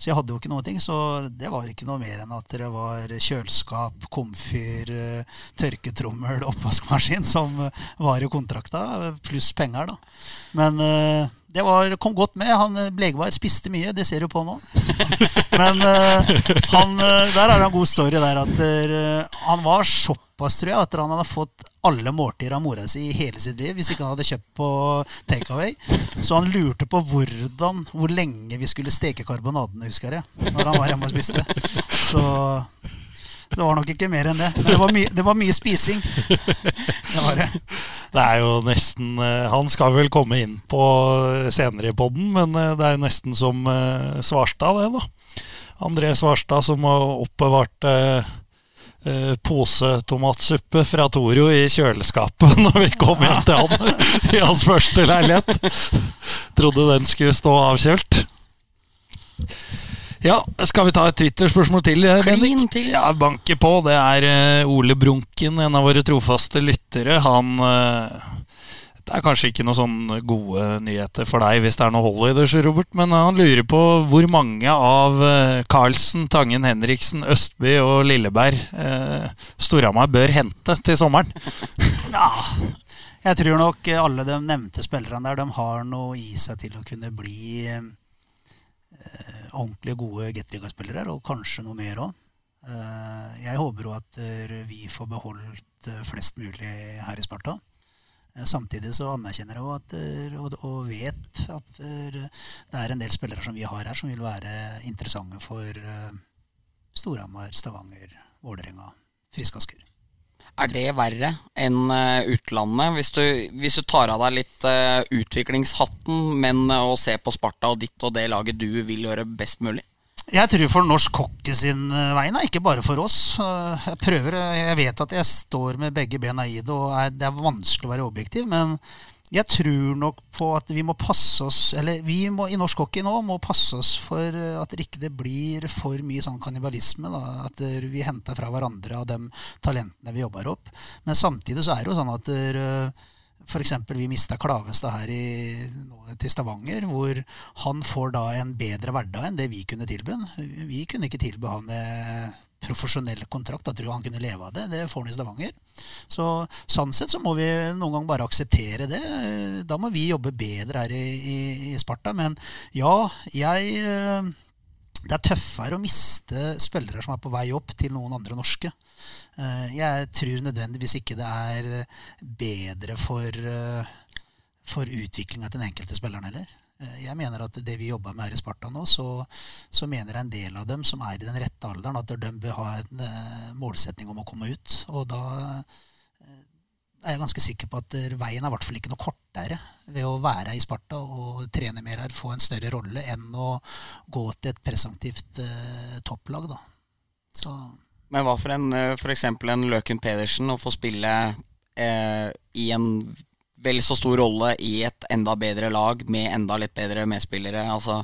Så jeg hadde jo ikke noe ting, så det var ikke noe mer enn at det var kjøleskap, komfyr, eh, tørketrommel, oppvaskmaskin som var i kontrakta, pluss penger, da. Men eh, det var, kom godt med. Han eh, Blegeberg spiste mye, det ser du på nå. Men uh, han, eh, der er det en god story der at uh, han var såpass, tror jeg, at han hadde fått alle måltider av mora si i hele sitt liv hvis ikke han hadde kjøpt på takeaway. Så han lurte på hvordan, hvor lenge vi skulle steke karbonadene, husker jeg, når han var hjemme og spiste. Så det var nok ikke mer enn det. Men det var, my det var mye spising. Det var det. Det er jo nesten eh, Han skal vel komme inn på senere i podden, men eh, det er jo nesten som eh, Svarstad, det, da. André Svarstad som har oppbevart eh, eh, posetomatsuppe fra Torio i kjøleskapet når vi kom hjem til han i hans første leilighet. Trodde den skulle stå avkjølt. Ja, skal vi ta et Twitter-spørsmål til? eh, Klin til. Ja, banke på. Det er eh, Ole Brunken, en av våre trofaste lyttere. Han eh, Det er kanskje ikke noen sånn gode nyheter for deg hvis det er noe hold i det, Robert, men han lurer på hvor mange av Carlsen, Tangen Henriksen, Østby og Lilleberg eh, Storhamar bør hente til sommeren. Ja, jeg tror nok alle de nevnte spillerne der, de har noe i seg til å kunne bli eh, ordentlig gode Gateliga-spillere, og kanskje noe mer òg. jeg håper jo at eh, vi får beholdt eh, flest mulig her i Sparta. Eh, Samtidig så anerkjenner jeg at, eh, og, og vet at eh, det er en del spillere som vi har her, som vil være interessante for eh, Storhamar, Stavanger, Vålerenga, Frisk Asker. Er det verre enn eh, utlandet? Hvis du, hvis du tar av deg litt uh, utviklingshatten, men eh, å se på Sparta og ditt og det laget du vil gjøre best mulig? Jeg tror for norsk hockey sin eh, vegne, ikke bare for oss. Eh, Jeg prøver, eh, jeg vet at jeg står med begge bena i det, og det er vanskelig å være objektiv. Men jeg tror nok på at vi må passe oss Eller vi må i norsk hockey nå må passe oss for eh, at det ikke blir for mye sånn kannibalisme. Da, at eh, vi henter fra hverandre av de talentene vi jobber opp. Men samtidig så er det jo sånn at eh, F.eks. vi mista Klavestad her i, til Stavanger, hvor han får da en bedre hverdag enn det vi kunne tilby han. Vi kunne ikke tilby han eh, profesjonell kontrakt. Da tror jeg han kunne leve av det. Det får han i Stavanger. Så sånn sett så må vi noen gang bare akseptere det. Da må vi jobbe bedre her i, i, i Sparta. Men ja, jeg eh, det er tøffere å miste spillere som er på vei opp, til noen andre norske. Eh, Jeg tror nødvendigvis ikke det er bedre for, eh, for utviklinga til den enkelte spilleren heller. Eh, Jeg mener at det vi jobber med her i Sparta nå, så, så mener en del av dem som er i den rette alderen, at de bør ha en eh, målsetning om å komme ut. Og da eh, er jeg ganske sikker på at veien er i hvert fall ikke noe kortere ved å være i Sparta og trene mer her, få en større rolle, enn å gå til et presumptivt eh, topplag. Da. Så Men hva for en f.eks. en Løken Pedersen å få spille eh, i en vel så stor rolle i et enda bedre lag med enda litt bedre medspillere. Altså,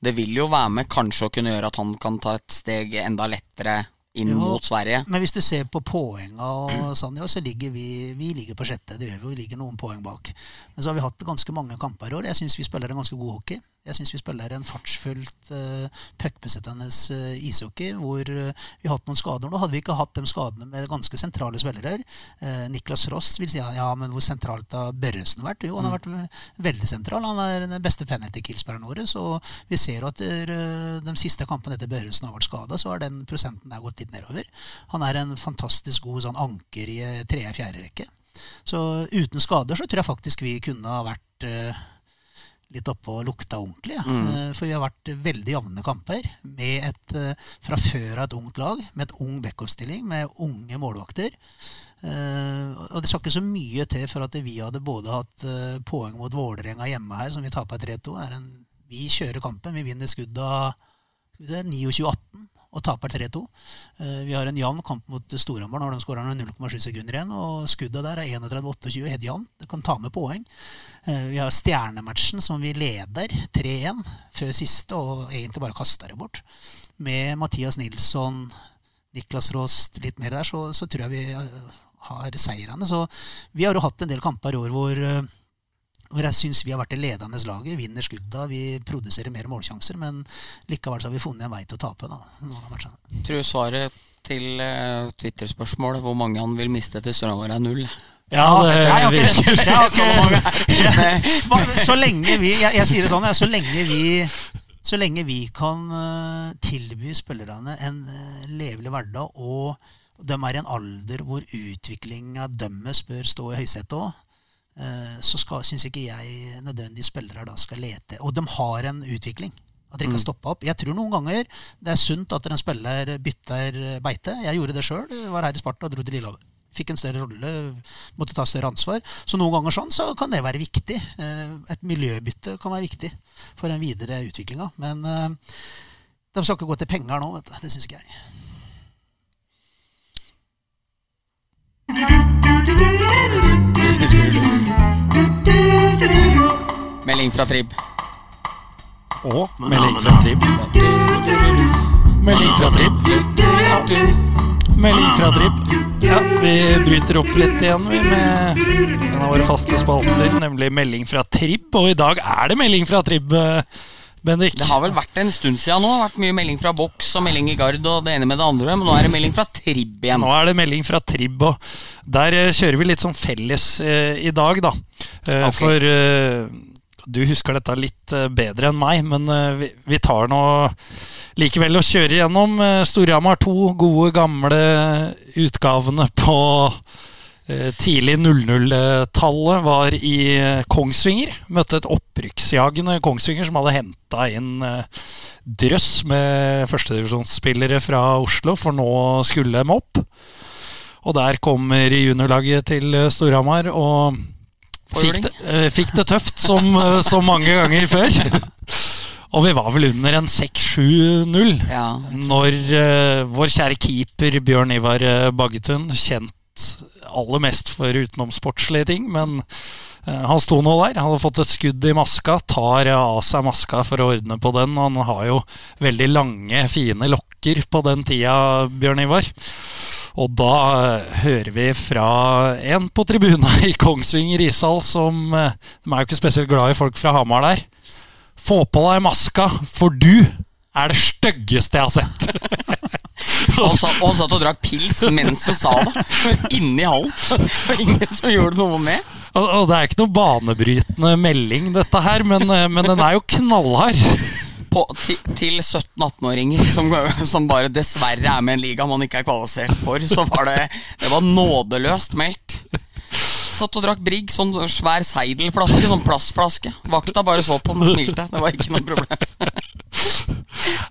det vil jo være med kanskje å kunne gjøre at han kan ta et steg enda lettere inn Jo, mot Sverige. Men hvis du ser på poengene og sånn, ja, så ligger vi, vi ligger på sjette. Det gjør vi, vi ligger noen poeng bak. Men så har vi hatt ganske mange kamper i år. Jeg syns vi spiller en ganske god hockey. Jeg syns vi spiller en fartsfullt, uh, puckbesettende uh, ishockey hvor uh, vi har hatt noen skader. Nå hadde vi ikke hatt de skadene med ganske sentrale spillere. Uh, Niklas Ross vil si ja, men hvor sentralt har Børresen vært? Jo, han har vært veldig sentral. Han er den beste penalty kill-spilleren vår. Så vi ser at de siste kampene etter Børresen har vært skada, så har den prosenten der gått litt nedover. Han er en fantastisk god sånn anker i eh, tredje-fjerde rekke. Så uten skader så tror jeg faktisk vi kunne ha vært eh, litt oppe og lukta ordentlig. Ja. Eh, For vi har vært veldig jevne kamper med et fra før av et ungt lag, med et ung backup-stilling, med unge målvakter. Og det skal ikke så mye til for at vi hadde både hatt poeng mot Vålerenga hjemme her, som vi taper 3-2. er Vi kjører kampen, vi vinner skudda vi se, 29-18 og taper 3-2. Eh, Vi har en jevn kamp mot Storhamar når de skårer 0,7 sekunder igjen. Og Skuddet der er 31-28, helt jevnt. Det kan ta med poeng. Eh, Vi har stjernematchen som vi leder 3-1 før siste, og egentlig bare kaster det bort. Med Mathias Nilsson, Niklas Rost, litt mer der, så, så tror jeg vi eh, har seirene. Så vi har jo hatt en del kamper i år hvor, hvor jeg syns vi har vært det ledende laget. Vinner skudda, vi produserer mer målsjanser, men likevel så har vi funnet en vei til å tape. da, matchene. Tror du svaret til uh, Twitter-spørsmålet hvor mange han vil miste til Storhamar er null? Ja, det jeg har virker har Så lenge vi jeg, jeg sier det sånn, så lenge vi så lenge vi kan uh, tilby spillerne en uh, levelig hverdag, og de er i en alder hvor utviklinga deres bør stå i høysetet òg, så syns ikke jeg nødvendige spillere da skal lete. Og de har en utvikling. At de ikke har stoppa opp. Jeg tror noen ganger det er sunt at en spiller bytter beite. Jeg gjorde det sjøl. Var her i Sparta og dro til Lillehammer fikk en større rolle, måtte ta større ansvar. Så noen ganger sånn så kan det være viktig. Eh, Et miljøbytte kan være viktig for den videre utviklinga. Men eh, de skal ikke gå til penger nå, vet du. Det syns ikke jeg. Melding fra Trib. Og melding fra Trib. Melding fra Trib. Melding fra Trib. Ja, vi bryter opp litt igjen vi med en av våre faste spalter, nemlig melding fra Trib. Og i dag er det melding fra Trib, eh, Bendik. Det har vel vært en stund siden nå. Det har vært mye melding fra boks og melding i gard og det ene med det andre, men nå er det melding fra Trib igjen. Nå er det melding fra Trib, og der eh, kjører vi litt sånn felles eh, i dag, da. Eh, okay. For eh, du husker dette litt eh, bedre enn meg, men eh, vi, tar nå likevel og kjører gjennom eh, Storhamar 2, gode, gamle utgavene på tidlig 00-tallet. Var i Kongsvinger. Møtte et opprykksjagende Kongsvinger som hadde henta inn drøss med førstedivisjonsspillere fra Oslo, for nå skulle de opp. Og der kommer juniorlaget til Storhamar og fikk det, eh, fikk det tøft som eh, så mange ganger før. Og vi var vel under en 6-7-0 Ja. når uh, vår kjære keeper Bjørn Ivar Baggetun, kjent aller mest for utenomsportslige ting, men uh, han sto nå der. Han hadde fått et skudd i maska, tar av seg maska for å ordne på den. Han har jo veldig lange, fine lokker på den tida, Bjørn Ivar. Og da eh, hører vi fra en på tribuna i Kongsvinger ishall som eh, De er jo ikke spesielt glad i folk fra Hamar der. Få på deg maska, for du er det styggeste jeg har sett. Og han satt, han satt og drakk pils mens han sa det. Inni hallen. Ingen som gjorde noe med. Og, og det er ikke noe banebrytende melding, dette her, men, eh, men den er jo knallhard. På, til, til 17-18-åringer som, som bare dessverre er med i en liga man ikke er kvalifisert for, så var det, det var nådeløst meldt. Satt og drakk Brigg, sånn svær seidelflaske, sånn plastflaske. Vakta bare så på den og smilte. Det var ikke noe problem.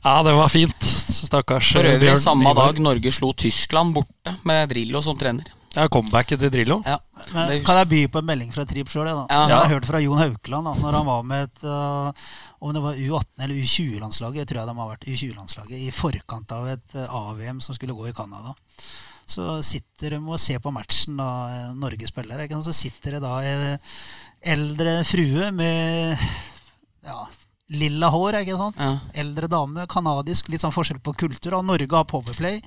Ja, det var fint. Stakkars For eh, øvrig samme dag Norge slo Tyskland borte med Drillo som trener. Ja, comebacket til Drillo. Ja, Men kan jeg by på en melding fra Trip sjøl? Ja. Jeg har hørt fra Jon Haukeland da, når han var med et uh, Om det var U18 eller U20-landslaget, jeg tror jeg de har vært U20-landslaget, i forkant av et uh, AVM som skulle gå i Canada. Så sitter de og ser på matchen, da, eh, Norge spiller. Ikke? Så sitter det da en eldre frue med ja, lilla hår, ikke sant? Ja. Eldre dame, kanadisk, litt sånn forskjell på kultur. Og Norge har powerplay,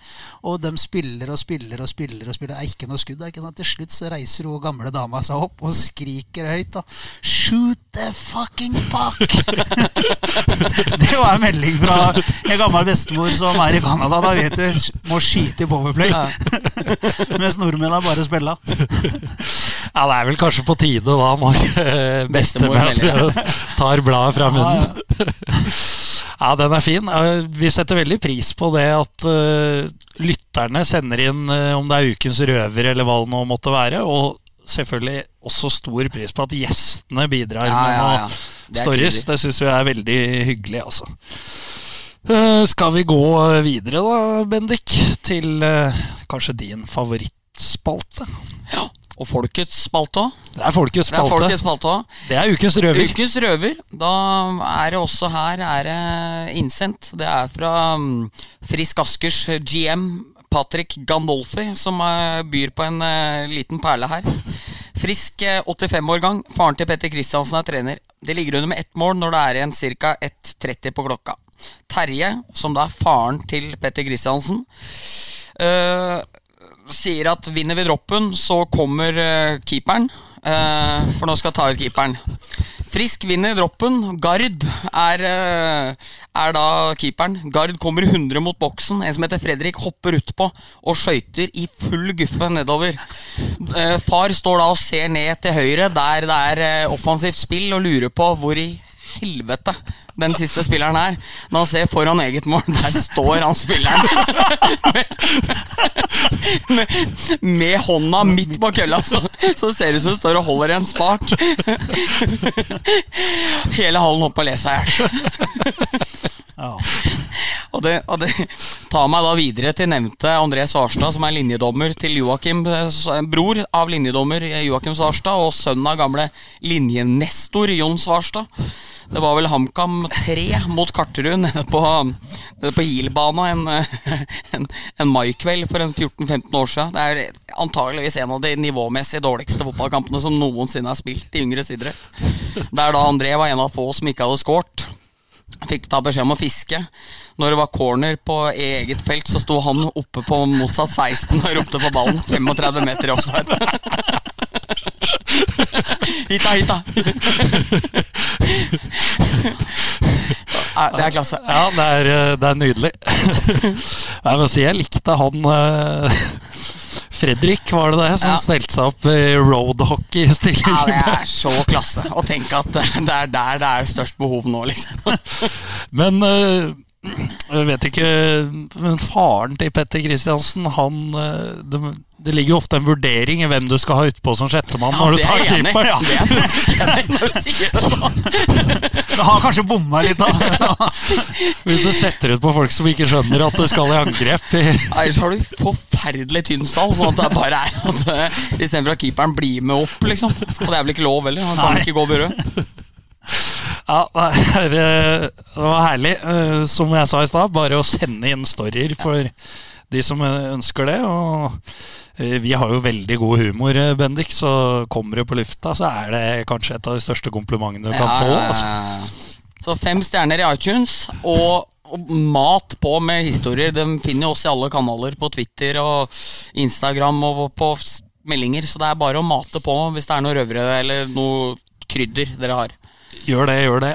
og de spiller og spiller og spiller. og spiller. Det er ikke noe skudd. Ikke sant? Til slutt så reiser hun gamle dama seg opp og skriker høyt. da Shoot the fucking puck! det var en melding fra en gammel bestemor som er i Canada. Da vet du, må skyte i powerplay. Mens nordmennene bare spiller. Ja, det er vel kanskje på tide da når eh, Bestemor tar bladet fra munnen. ja. Den er fin. Vi setter veldig pris på det at uh, lytterne sender inn uh, om det er ukens røver eller hva det nå måtte være. Og selvfølgelig også stor pris på at gjestene bidrar Ja, med ja, ja. Det stories. Det syns vi er veldig hyggelig, altså. Uh, Skal vi gå videre da, Bendik, til kanskje din favorittspalte? Ja. Og Folkets spalte òg. Det er Folkets spalte. Det er. Folkets spalte. Det er ukens røver. Ukens røver. Da er det også her er det innsendt. Det er fra mm, Frisk Askers GM Patrick Gandolfi som eh, byr på en eh, liten perle her. Frisk eh, 85-årgang. Faren til Petter Kristiansen er trener. Det ligger under med ett mål når det er igjen ca. 1.30 på klokka. Terje, som da er faren til Petter Kristiansen, eh, sier at vinner vi droppen, så kommer uh, keeperen. Uh, for nå skal jeg ta ut keeperen. Frisk vinner droppen. Gard er, eh, er da keeperen. Gard kommer 100 mot boksen. En som heter Fredrik, hopper utpå og skøyter i full guffe nedover. Far står da og ser ned til høyre, der det er offensivt spill, og lurer på hvor i helvete den siste spilleren her. Når han ser foran eget mål, der står han spilleren. med, med hånda midt på kølla, så, så ser det ut som du står og holder i en spak. Hele hallen holdt på å le seg i hjel. Og det, og det tar meg da videre til nevnte André Svarstad, som er linjedommer til Joakim, eh, bror av linjedommer Joakim Svarstad, og sønn av gamle linjenestor Jon Svarstad. Det var vel HamKam 3 mot Karterud nede på, nede på Gilbana en, en, en maikveld for en 14-15 år siden. Det er antageligvis en av de nivåmessig dårligste fotballkampene som noensinne er spilt i yngre idrett. Der da André var en av få som ikke hadde skåret. Fikk da beskjed om å fiske. Når det var corner på eget felt, så sto han oppe på motsatt 16 og ropte på ballen. 35 meter offside. Hita, hita! Det er klasse. Ja, det er, eh, det er nydelig. Må si jeg likte han eh, Fredrik, var det det, som Ja. stelte seg opp i roadhockey-stilling? Ja, det er så klasse å tenke at det er der det er størst behov nå, liksom. Men øh, jeg vet ikke Men faren til Petter Kristiansen, han øh, det, det ligger jo ofte en vurdering i hvem du skal ha utpå som sjettemann Ja, når du tar keeper. Ja. Det er faktisk enig når du sier det sånn. Du har kanskje bomma litt, da. Hvis du setter ut på folk som ikke skjønner at det skal i angrep Nei, Ellers har du forferdelig tynn stall, sånn at det bare er at eh, istedenfor at keeperen blir med opp, liksom. Og det er vel ikke lov heller. Han kan Nei. ikke gå over rød. Ja, det, er, øh, det var herlig. øh, Som jeg sa i stad, bare å sende inn storyer for de som øh, ønsker det. Og vi har jo veldig god humor, Bendik, så kommer du på lufta, så er det kanskje et av de største komplimentene du kan få. Altså. Så fem stjerner i iTunes, og, og mat på med historier. De finner jo oss i alle kanaler på Twitter og Instagram og på meldinger, så det er bare å mate på hvis det er noe røvere eller noe krydder dere har. Gjør det, gjør det.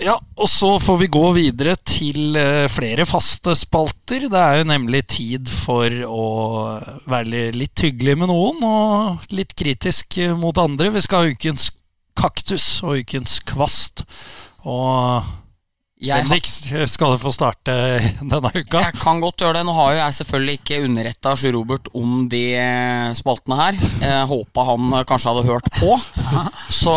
Ja, og så får vi gå videre til eh, flere faste spalter. Det er jo nemlig tid for å være litt hyggelig med noen og litt kritisk eh, mot andre. Vi skal ha ukens kaktus og ukens kvast. Og Jeg, Bendik, skal få starte denne uka? jeg kan godt gjøre det. Nå har jo jeg selvfølgelig ikke underretta Sjur Robert om de eh, spaltene her. Jeg håpa han eh, kanskje hadde hørt på. Så,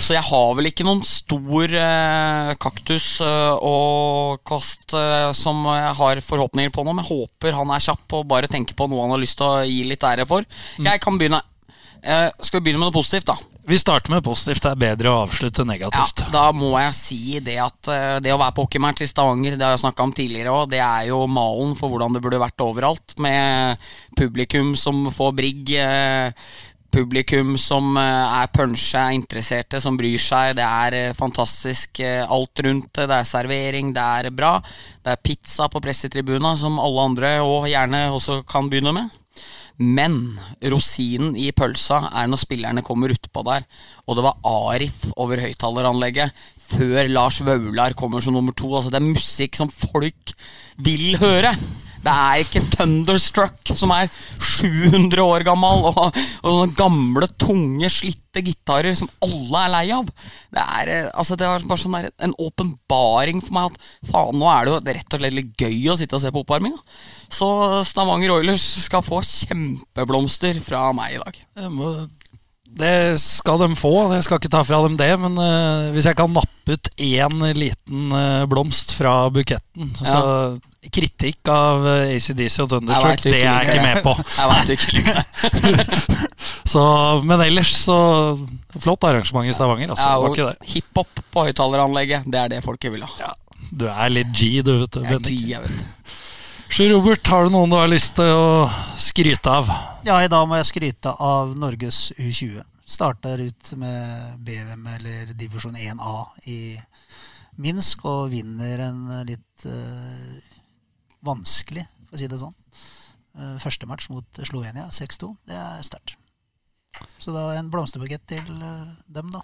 så jeg har vel ikke noen stor eh, kaktus eh, og kast eh, som jeg har forhåpninger på nå, men jeg håper han er kjapp og bare tenker på noe han har lyst til å gi litt ære for. Jeg kan begynne. Eh, skal vi begynne med noe positivt, da? Vi starter med positivt. Det er bedre å avslutte negativt. Ja, da må jeg si det at eh, det å være på hockeymatch i Stavanger, det har jeg snakka om tidligere òg, det er jo malen for hvordan det burde vært overalt. Med publikum som får brigg, eh, publikum som eh, er punsja, er interesserte, som bryr seg. Det er fantastisk alt rundt. Det er servering, det er bra. Det er pizza på pressetribuna, som alle andre og gjerne også kan begynne med. Men rosinen i pølsa er når spillerne kommer utpå der, og det var Arif over høyttaleranlegget før Lars Vaular kommer som nummer to. Altså Det er musikk som folk vil høre. Det er ikke Thunderstruck som er 700 år gammel, og, og sånne gamle, tunge, slitte gitarer som alle er lei av. Det er eh, altså det var bare sånn der, en åpenbaring for meg at faen, nå er det jo rett og slett litt gøy å sitte og se på oppvarminga. Så Stavanger Oilers skal få kjempeblomster fra meg i dag. Må, det skal de få, jeg skal ikke ta fra dem det. Men uh, hvis jeg kan nappe ut én liten uh, blomst fra buketten Så kritikk av eh, ACDC og Thunderstruck, det er jeg ikke med på. Jeg vet ikke. Så, men ellers så Flott arrangement i Stavanger, altså. Ja. Hiphop på høyttaleranlegget, det er det folket vil ha. Ja, du er litt G, du, vet du. Jeg er G, jeg vet. Sjur Robert, har du noen du har lyst til å skryte av? Ja, i dag må jeg skryte av Norges U20. Starter ut med BVM eller divisjon 1A i Minsk og vinner en litt uh, vanskelig, for å si det sånn. Uh, første match mot Slovenia, 6-2. Det er sterkt. Så da en blomsterbukett til uh, dem, da.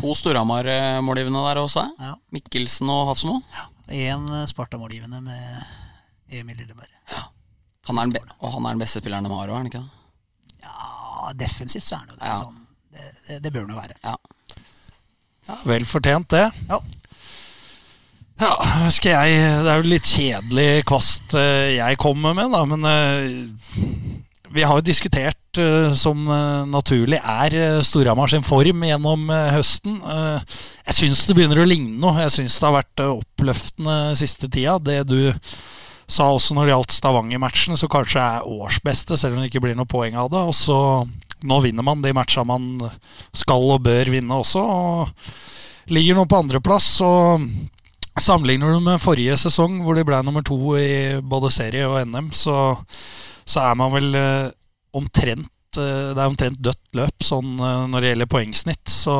To Storhamar-målgivende der også. Ja. Mikkelsen og Hafsmo. Én Sparta-målgivende med Emil Lilleberg. Han er den be og han er den beste spilleren de har òg, er han ikke det? Ja, defensivt så er han jo det. Ja. Sånn. Det, det, det bør han jo være. Ja. Ja, Vel fortjent, det. Ja. Ja, skal jeg Det er jo litt kjedelig kvast eh, jeg kommer med, da, men eh, vi har jo diskutert eh, som naturlig er Storhamar sin form gjennom høsten. Jeg syns det begynner å ligne noe. Jeg syns det har vært oppløftende siste tida. Det du sa også når det gjaldt Stavanger-matchen, så kanskje er årsbeste, selv om det ikke blir noe poeng av det. Og så nå vinner man de matcha man skal og bør vinne også. Og ligger nå på andreplass. Sammenligner du med forrige sesong, hvor de ble nummer to i både serie og NM, så, så er man vel eh, omtrent eh, Det er omtrent dødt løp sånn eh, når det gjelder poengsnitt. Så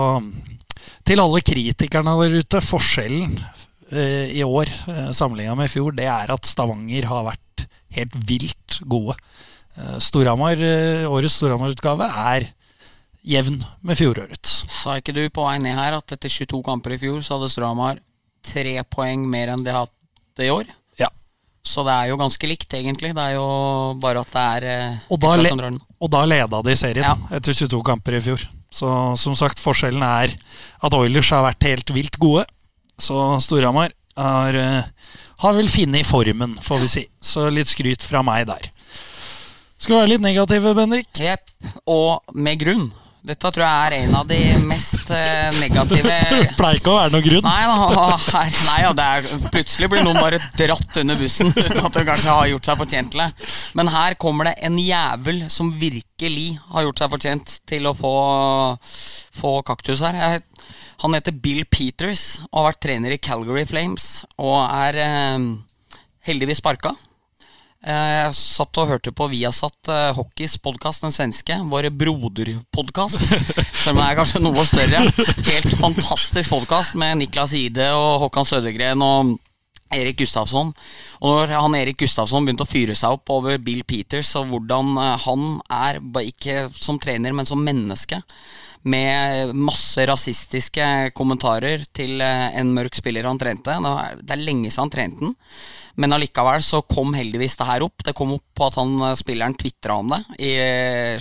til alle kritikerne der ute, forskjellen i år eh, sammenligna med i fjor, det er at Stavanger har vært helt vilt gode. Eh, Storhamar, eh, årets Storhamar-utgave er jevn med fjorårets. Sa ikke du på vei ned her at etter 22 kamper i fjor, så hadde Storhamar tre poeng mer enn de hadde i år? Ja. Så det er jo ganske likt, egentlig. Det er jo bare at det er eh, Og da, le og da leda de serien Ja. etter 22 kamper i fjor. Så som sagt, forskjellen er at Oilers har vært helt vilt gode. Så Storhamar har, eh, har vel funnet formen, får vi si. Så litt skryt fra meg der. Skal være litt negative, Bendik? Jepp. Og med grunn. Dette tror jeg er en av de mest negative... Du Pleier ikke å være noe grunn. Nei, da, her, nei ja, er, plutselig blir noen bare dratt under bussen uten at de kanskje har gjort seg fortjent til det. Men her kommer det en jævel som virkelig har gjort seg fortjent til å få, få kaktus her. Jeg, han heter Bill Peters og har vært trener i Calgary Flames og er eh, heldigvis sparka. Eh, Jeg satt og hørte på Viasat uh, Hockeys podkast, den svenske. Vår broderpodkast. Som er kanskje noe større. Helt fantastisk podkast med Niklas Ide og Håkan Sødegren og Erik Gustafsson. Og når han Erik Gustafsson begynte å fyre seg opp over Bill Peters og hvordan eh, han er, ikke som trener, men som menneske, med masse rasistiske kommentarer til eh, en mørk spiller han trente. Det er- lenge siden han trente den. Men allikevel så kom heldigvis det her opp. Det kom opp på at han eh, spilleren tvitra om det i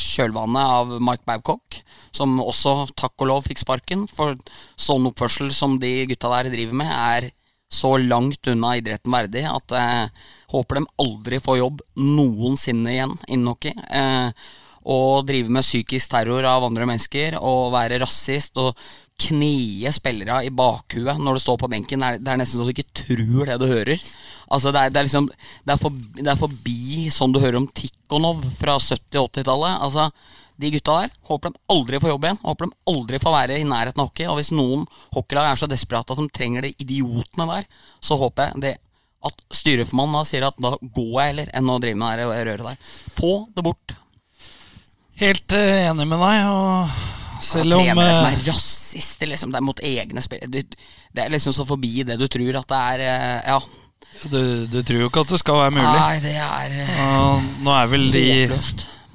kjølvannet av Mike Babcock, som også takk og lov fikk sparken. For sånn oppførsel som de gutta der driver med, er så langt unna idretten verdig at jeg håper de aldri får jobb noensinne igjen innen hockey. Eh, og drive med psykisk terror av andre mennesker og være rasist og knie spillere i bakhuet når du står på benken. Det er, det er nesten så du ikke tror det du hører. Altså Det er, det er liksom det er forbi sånn du hører om Tikhonov fra 70- og 80-tallet. Altså de gutta der håper de aldri får jobb igjen. Håper de aldri får være i nærheten av hockey. Og hvis noen hockeylag er så desperate at de trenger de idiotene der, så håper jeg det at styreformannen da sier at da går jeg heller enn å drive med det røret der. Få det bort. Helt eh, enig med deg. Og selv om trenere som eh, er rasister, liksom. Det er mot egne spillere. Det er liksom så forbi det du tror at det er. eh, Ja. du, du tror jo ikke at det skal være mulig. Nei, det er uh, nå er vel de.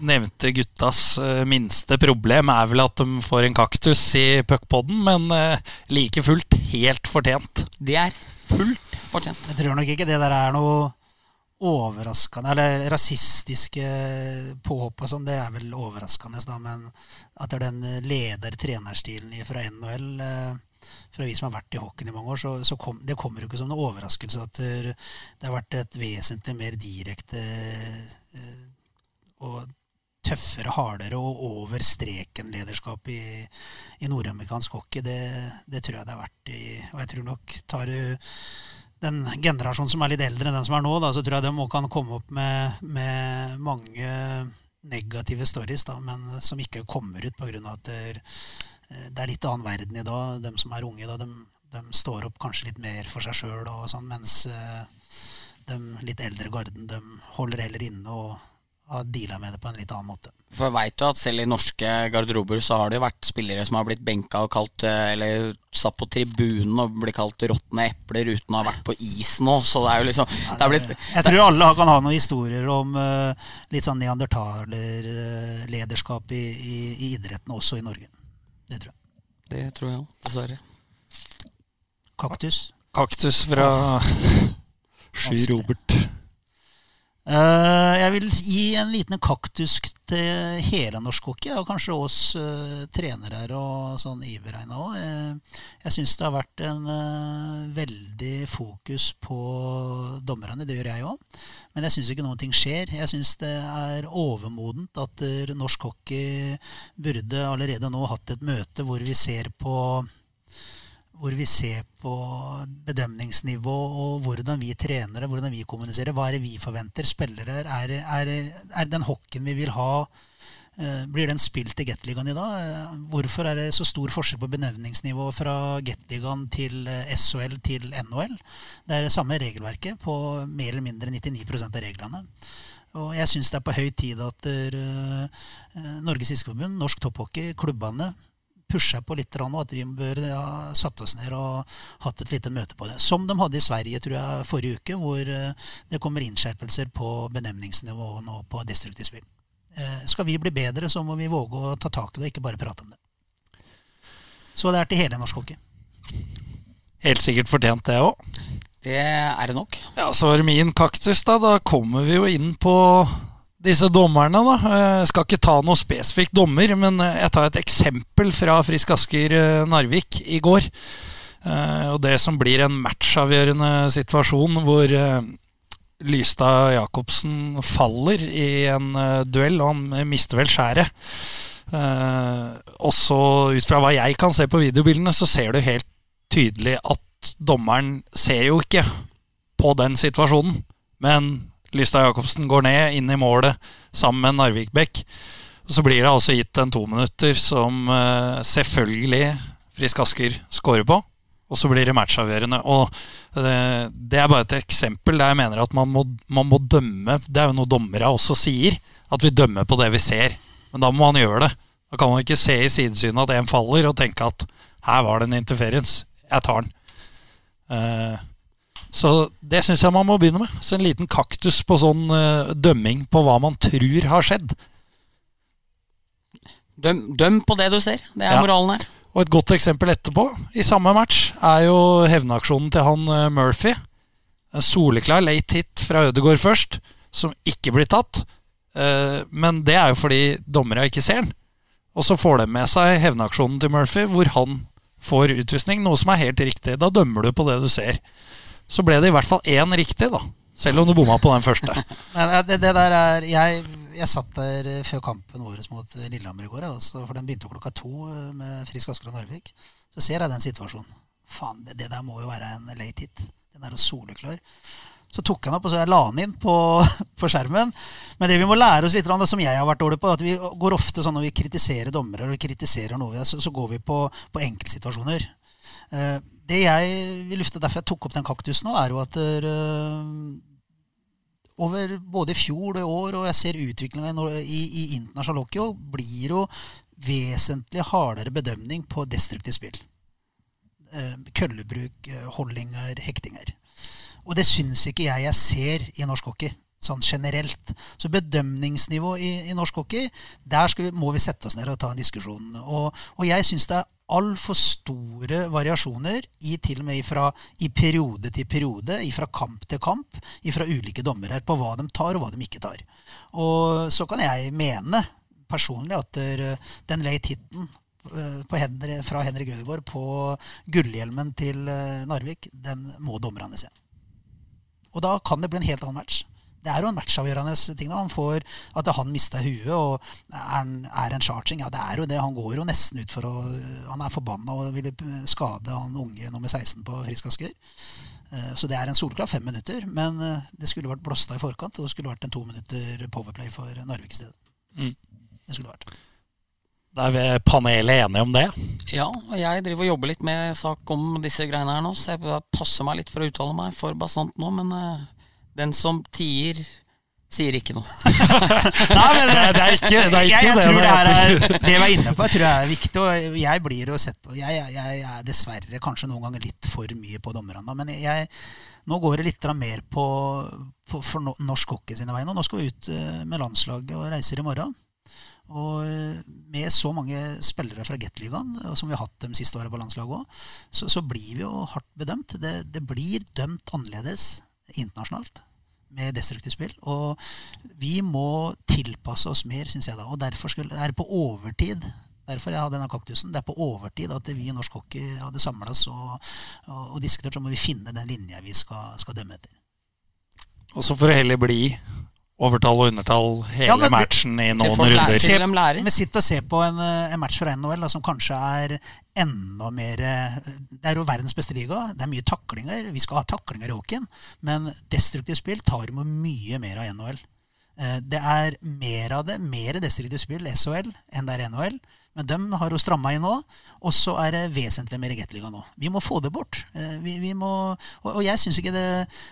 Nevnte guttas eh, minste problem er vel at de får en kaktus i puckpodden, men eh, like fullt helt fortjent. Det er fullt fortjent. Jeg tror nok ikke det der er noe overraskende Eller rasistiske påhopp og sånn, det er vel overraskende, da, men at det er den leder-trenerstilen fra NHL eh, fra vi som har vært i hockeyen i mange år, så, så kom, det kommer jo ikke som noen overraskelse at det, det har vært et vesentlig mer direkte eh, og tøffere, hardere og over streken-lederskap i, i nordamerikansk hockey. Det, det tror jeg det har vært i Og jeg tror nok tar du den generasjonen som er litt eldre enn den som er nå, da, så tror jeg de kan komme opp med, med mange negative stories, da, men som ikke kommer ut pga. at det er, det er litt annen verden i dag. De som er unge, da, de, de står opp kanskje litt mer for seg sjøl, sånn, mens eh, de litt eldre garden de holder heller inne og har deala med det på en litt annen måte. For jeg veit jo at selv i norske garderober så har det jo vært spillere som har blitt benka og kalt eh, Eller satt på tribunen og blitt kalt råtne epler uten å ha vært på is nå. Så det er jo liksom Det er blitt Jeg tror alle kan ha noen historier om uh, litt sånn neandertalerlederskap i, i, i idretten, også i Norge. Det tror jeg. Det tror jeg òg, dessverre. Kaktus. Kaktus fra Sky Robert. Eh, jeg vil gi en liten kaktus til hele norsk hockey, og kanskje oss eh, trenere og sånn Iverreina òg. jeg syns det har vært en eh, veldig fokus på dommerne, det gjør jeg òg. Men jeg syns ikke noen ting skjer. Jeg syns det er overmodent at eh, norsk hockey burde allerede nå hatt et møte hvor vi ser på hvor vi ser på bedømningsnivå og hvordan vi trener, hvordan vi kommuniserer. Hva er det vi forventer? Spillere er, er, er den hockeyen vi vil ha eh, Blir den spilt i Gateligaen i dag? Eh, Hvorfor er det så stor forskjell på benevningsnivå fra Gateligaen til eh, SHL til NHL? Det er det samme regelverket på mer eller mindre 99% av reglene. Og jeg syns det er på høy tid at uh, Norges Fiskeforbund, Norsk Topphockey, klubbene pusha på litt, og at vi bør ha satt oss ned og hatt et lite møte på det. Som de hadde i Sverige tror jeg, forrige uke, hvor eh, det kommer innskjerpelser på benevningsnivåene og på destruktivt spill. Eh, Skal vi bli bedre, så må vi våge å ta tak i det, ikke bare prate om det. Så det er til hele norsk hockey. Helt sikkert fortjent, det òg. Det er det nok. Ja, så var det min kaktus, da. Da kommer vi jo inn på disse dommerne, da. Jeg skal ikke ta noe spesifikk dommer, men jeg tar et eksempel fra Frisk Asker eh, Narvik i går. Eh, og det som blir en matchavgjørende situasjon hvor eh, Lystad Jacobsen faller i en duell, og han mister vel skjæret. Også ut fra hva jeg kan se på videobildene, så ser du helt tydelig at dommeren ser jo ikke på den situasjonen. Men Lystad Jacobsen går ned, inn i målet sammen med Narvik Bekk. Så blir det altså gitt en tominutter som uh, selvfølgelig Frisk Asker scorer på. Og så blir det matchavgjørende. Og det, det, er bare et eksempel der jeg mener at man må, man må, dømme Det er jo noe dommere også sier, at vi dømmer på det vi ser. Men da må man gjøre det. Da kan man ikke se i sidesynet at en faller, og tenke at her var det en interference. Jeg tar den. Uh, så det syns jeg man må begynne med. Så en liten kaktus på sånn uh, dømming på hva man tror har skjedd. Døm, døm, på det du ser. Det er ja. moralen her. Og et godt eksempel etterpå, i samme match, er jo hevnaksjonen til han uh, Murphy. En soleklar late hit fra Ødegaard først, som ikke blir tatt. Uh, men det er jo fordi dommere ikke ser den. Og så får de med seg hevnaksjonen til Murphy, hvor han får utvisning, noe som er helt riktig. Da dømmer du på det du ser så ble det i hvert fall én riktig, da. Selv om du bomma på den første. Men det, det der er jeg, jeg, satt der før kampen vår mot Lillehammer i går, også, for den begynte klokka to eh, med Frisk Asker og Narvik. Så ser jeg den situasjonen. Faen, det, det der må jo være en late hit. Den er jo soleklar. Så tok jeg den opp, og så jeg la den inn på, på, skjermen. Men det vi må lære oss litt, det som jeg har vært dårlig på, at vi går ofte sånn når vi kritiserer dommere, vi kritiserer noe, så, så går vi på, på enkeltsituasjoner. Uh, det jeg vil lufte, derfor jeg tok opp den kaktusen nå, er jo at der, uh, over både i fjor og i år, og jeg ser utviklinga i, i, internasjonal hockey, blir jo vesentlig hardere bedømning på destruktivt spill. Uh, køllebruk, uh, holdinger, hektinger. Og det syns ikke jeg jeg ser i norsk hockey sånn generelt. Så bedømningsnivå i, i norsk hockey, der vi, må vi sette oss ned og ta en diskusjon. Og, og jeg syns det er altfor store variasjoner i til og med fra i periode til periode, fra kamp til kamp, fra ulike dommere på hva de tar og hva de ikke tar. Og så kan jeg mene personlig at den late hiten eh, Henry, fra Henrik Ødegaard på gullhjelmen til eh, Narvik, den må dommerne se. Og da kan det bli en helt annen match det er jo en matchavgjørende ting. Da. Han får At han mista huet og er, er, en charging. Ja, det er jo det. Han går jo nesten ut for å Han er forbanna og ville skade han unge nummer 16 på Frisk Asker. Eh, så det er en solklar fem minutter. Men eh, det skulle vært blåsta i forkant, og det skulle vært en to minutter powerplay for Narvik i stedet. Mm. Det skulle vært. Da er vi panelet enige om det? Ja, og jeg driver og jobber litt med sak om disse greiene her nå, så jeg passer meg litt for å uttale meg for bastant nå, men uh, den som tier, sier ikke noe. Nei, men det, det, er ikke, det er ikke jeg, jeg det. Tror det, er, det jeg var inne på, jeg tror det er viktig. Og jeg blir jo sett på Jeg, jeg, er dessverre kanskje noen ganger litt for mye på dommerne. Men nå går det litt mer på, på for norsk hockey sine veier. Nå skal vi ut eh, med landslaget og reiser i morgen. Og eh, med så mange spillere fra Gateligaen, som vi har hatt de siste åra på landslaget òg, så, så, blir vi jo hardt bedømt. Det, det blir dømt annerledes internasjonalt med destruktivt spill. Og vi må tilpasse oss mer, syns jeg da. Og derfor skulle, er det på overtid Derfor jeg hadde denne kaktusen. Det er på overtid at vi i norsk hockey hadde samla oss og, og, og, diskutert, så må vi finne den linja vi skal, skal dømme etter. Og så får det heller bli overtall og undertall hele ja, matchen i noen runder. Vi sitter og ser på en, eh, en match fra NHL da, som kanskje er enda mer eh, Det er jo verdens beste liga. Det er mye taklinger. Vi skal ha taklinger i hockeyen, men destruktivt spill tar imot mye mer av NHL. Eh, det er mer av det, mer destruktivt spill, SHL, enn det er NHL. Men de har jo stramma inn nå. Og så er det vesentlig mer Gateliga nå. Vi må få det bort. Eh, vi, vi må, og, jeg syns ikke det,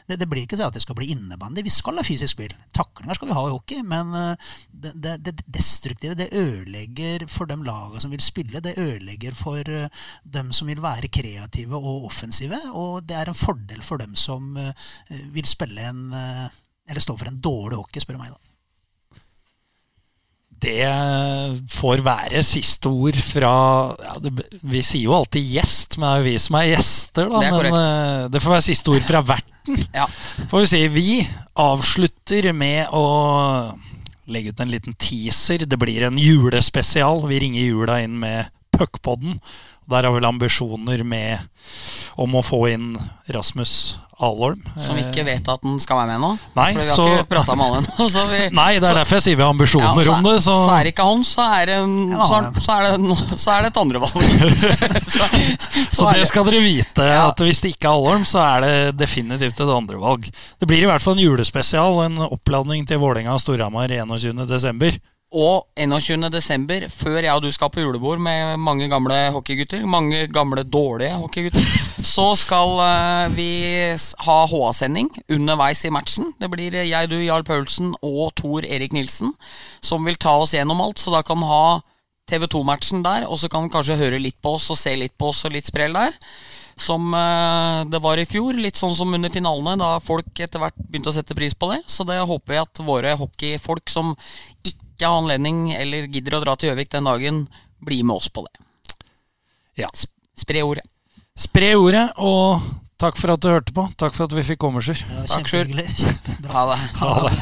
det, det blir ikke sånn at det skal bli innebandy. Vi skal ha fysisk spill. Taklinger skal vi ha i hockey, men eh, det, det, det destruktive det ødelegger for de lagene som vil spille. Det ødelegger for eh, dem som vil være kreative og offensive. Og det er en fordel for dem som vil spille en Eller stå for en dårlig hockey, spør du meg, da. Det får være siste ord fra ja, det, Vi sier jo alltid gjest, men det er jo vi som er gjester, da. Det er men eh, det får være siste ord fra verten. Ja. Får vi si. Vi avslutter med å legge ut en liten teaser. Det blir en julespesial. Vi ringer jula inn med Puckpodden. Der har vel ambisjoner med om å få inn Rasmus Alholm. Som vi Eh, ikke vet at han skal være med nå. Nei, for vi har så- ikke prata med alle ennå. Nei, det er så- derfor jeg sier vi har ja, ambisjoner så, om det. Så, så er det ikke han, så er det, så er, så er det, så er det et andre valg. så, Så er det skal dere vite, Ja. at hvis det ikke er Alholm, så er det definitivt et andre valg. Det blir i hvert fall en julespesial, en oppladning til Vålerenga og Storhamar 21.12. Og 21. desember, før jeg og du skal på julebord med mange gamle hockeygutter, mange gamle dårlige hockeygutter, så skal eh, vi ha HA-sending underveis i matchen. Det blir eh, jeg, du, Jarl Paulsen og Tor Erik Nilsen som vil ta oss gjennom alt. Så da kan vi ha TV 2-matchen der, og så kan vi kanskje høre litt på oss og se litt på oss og litt sprell der. Som eh, det var i fjor, litt sånn som under finalene, da folk etter hvert begynte å sette pris på det. Så det håper jeg at våre hockeyfolk som ikke har anledning eller gidder å dra til Gjøvik den dagen, bli med oss på det. Ja. Spre ordet. Spre ordet, og takk for at du hørte på. Takk for at vi fikk komme, Sjur. Ja, Takk, Sjur. Ha det. Ha det.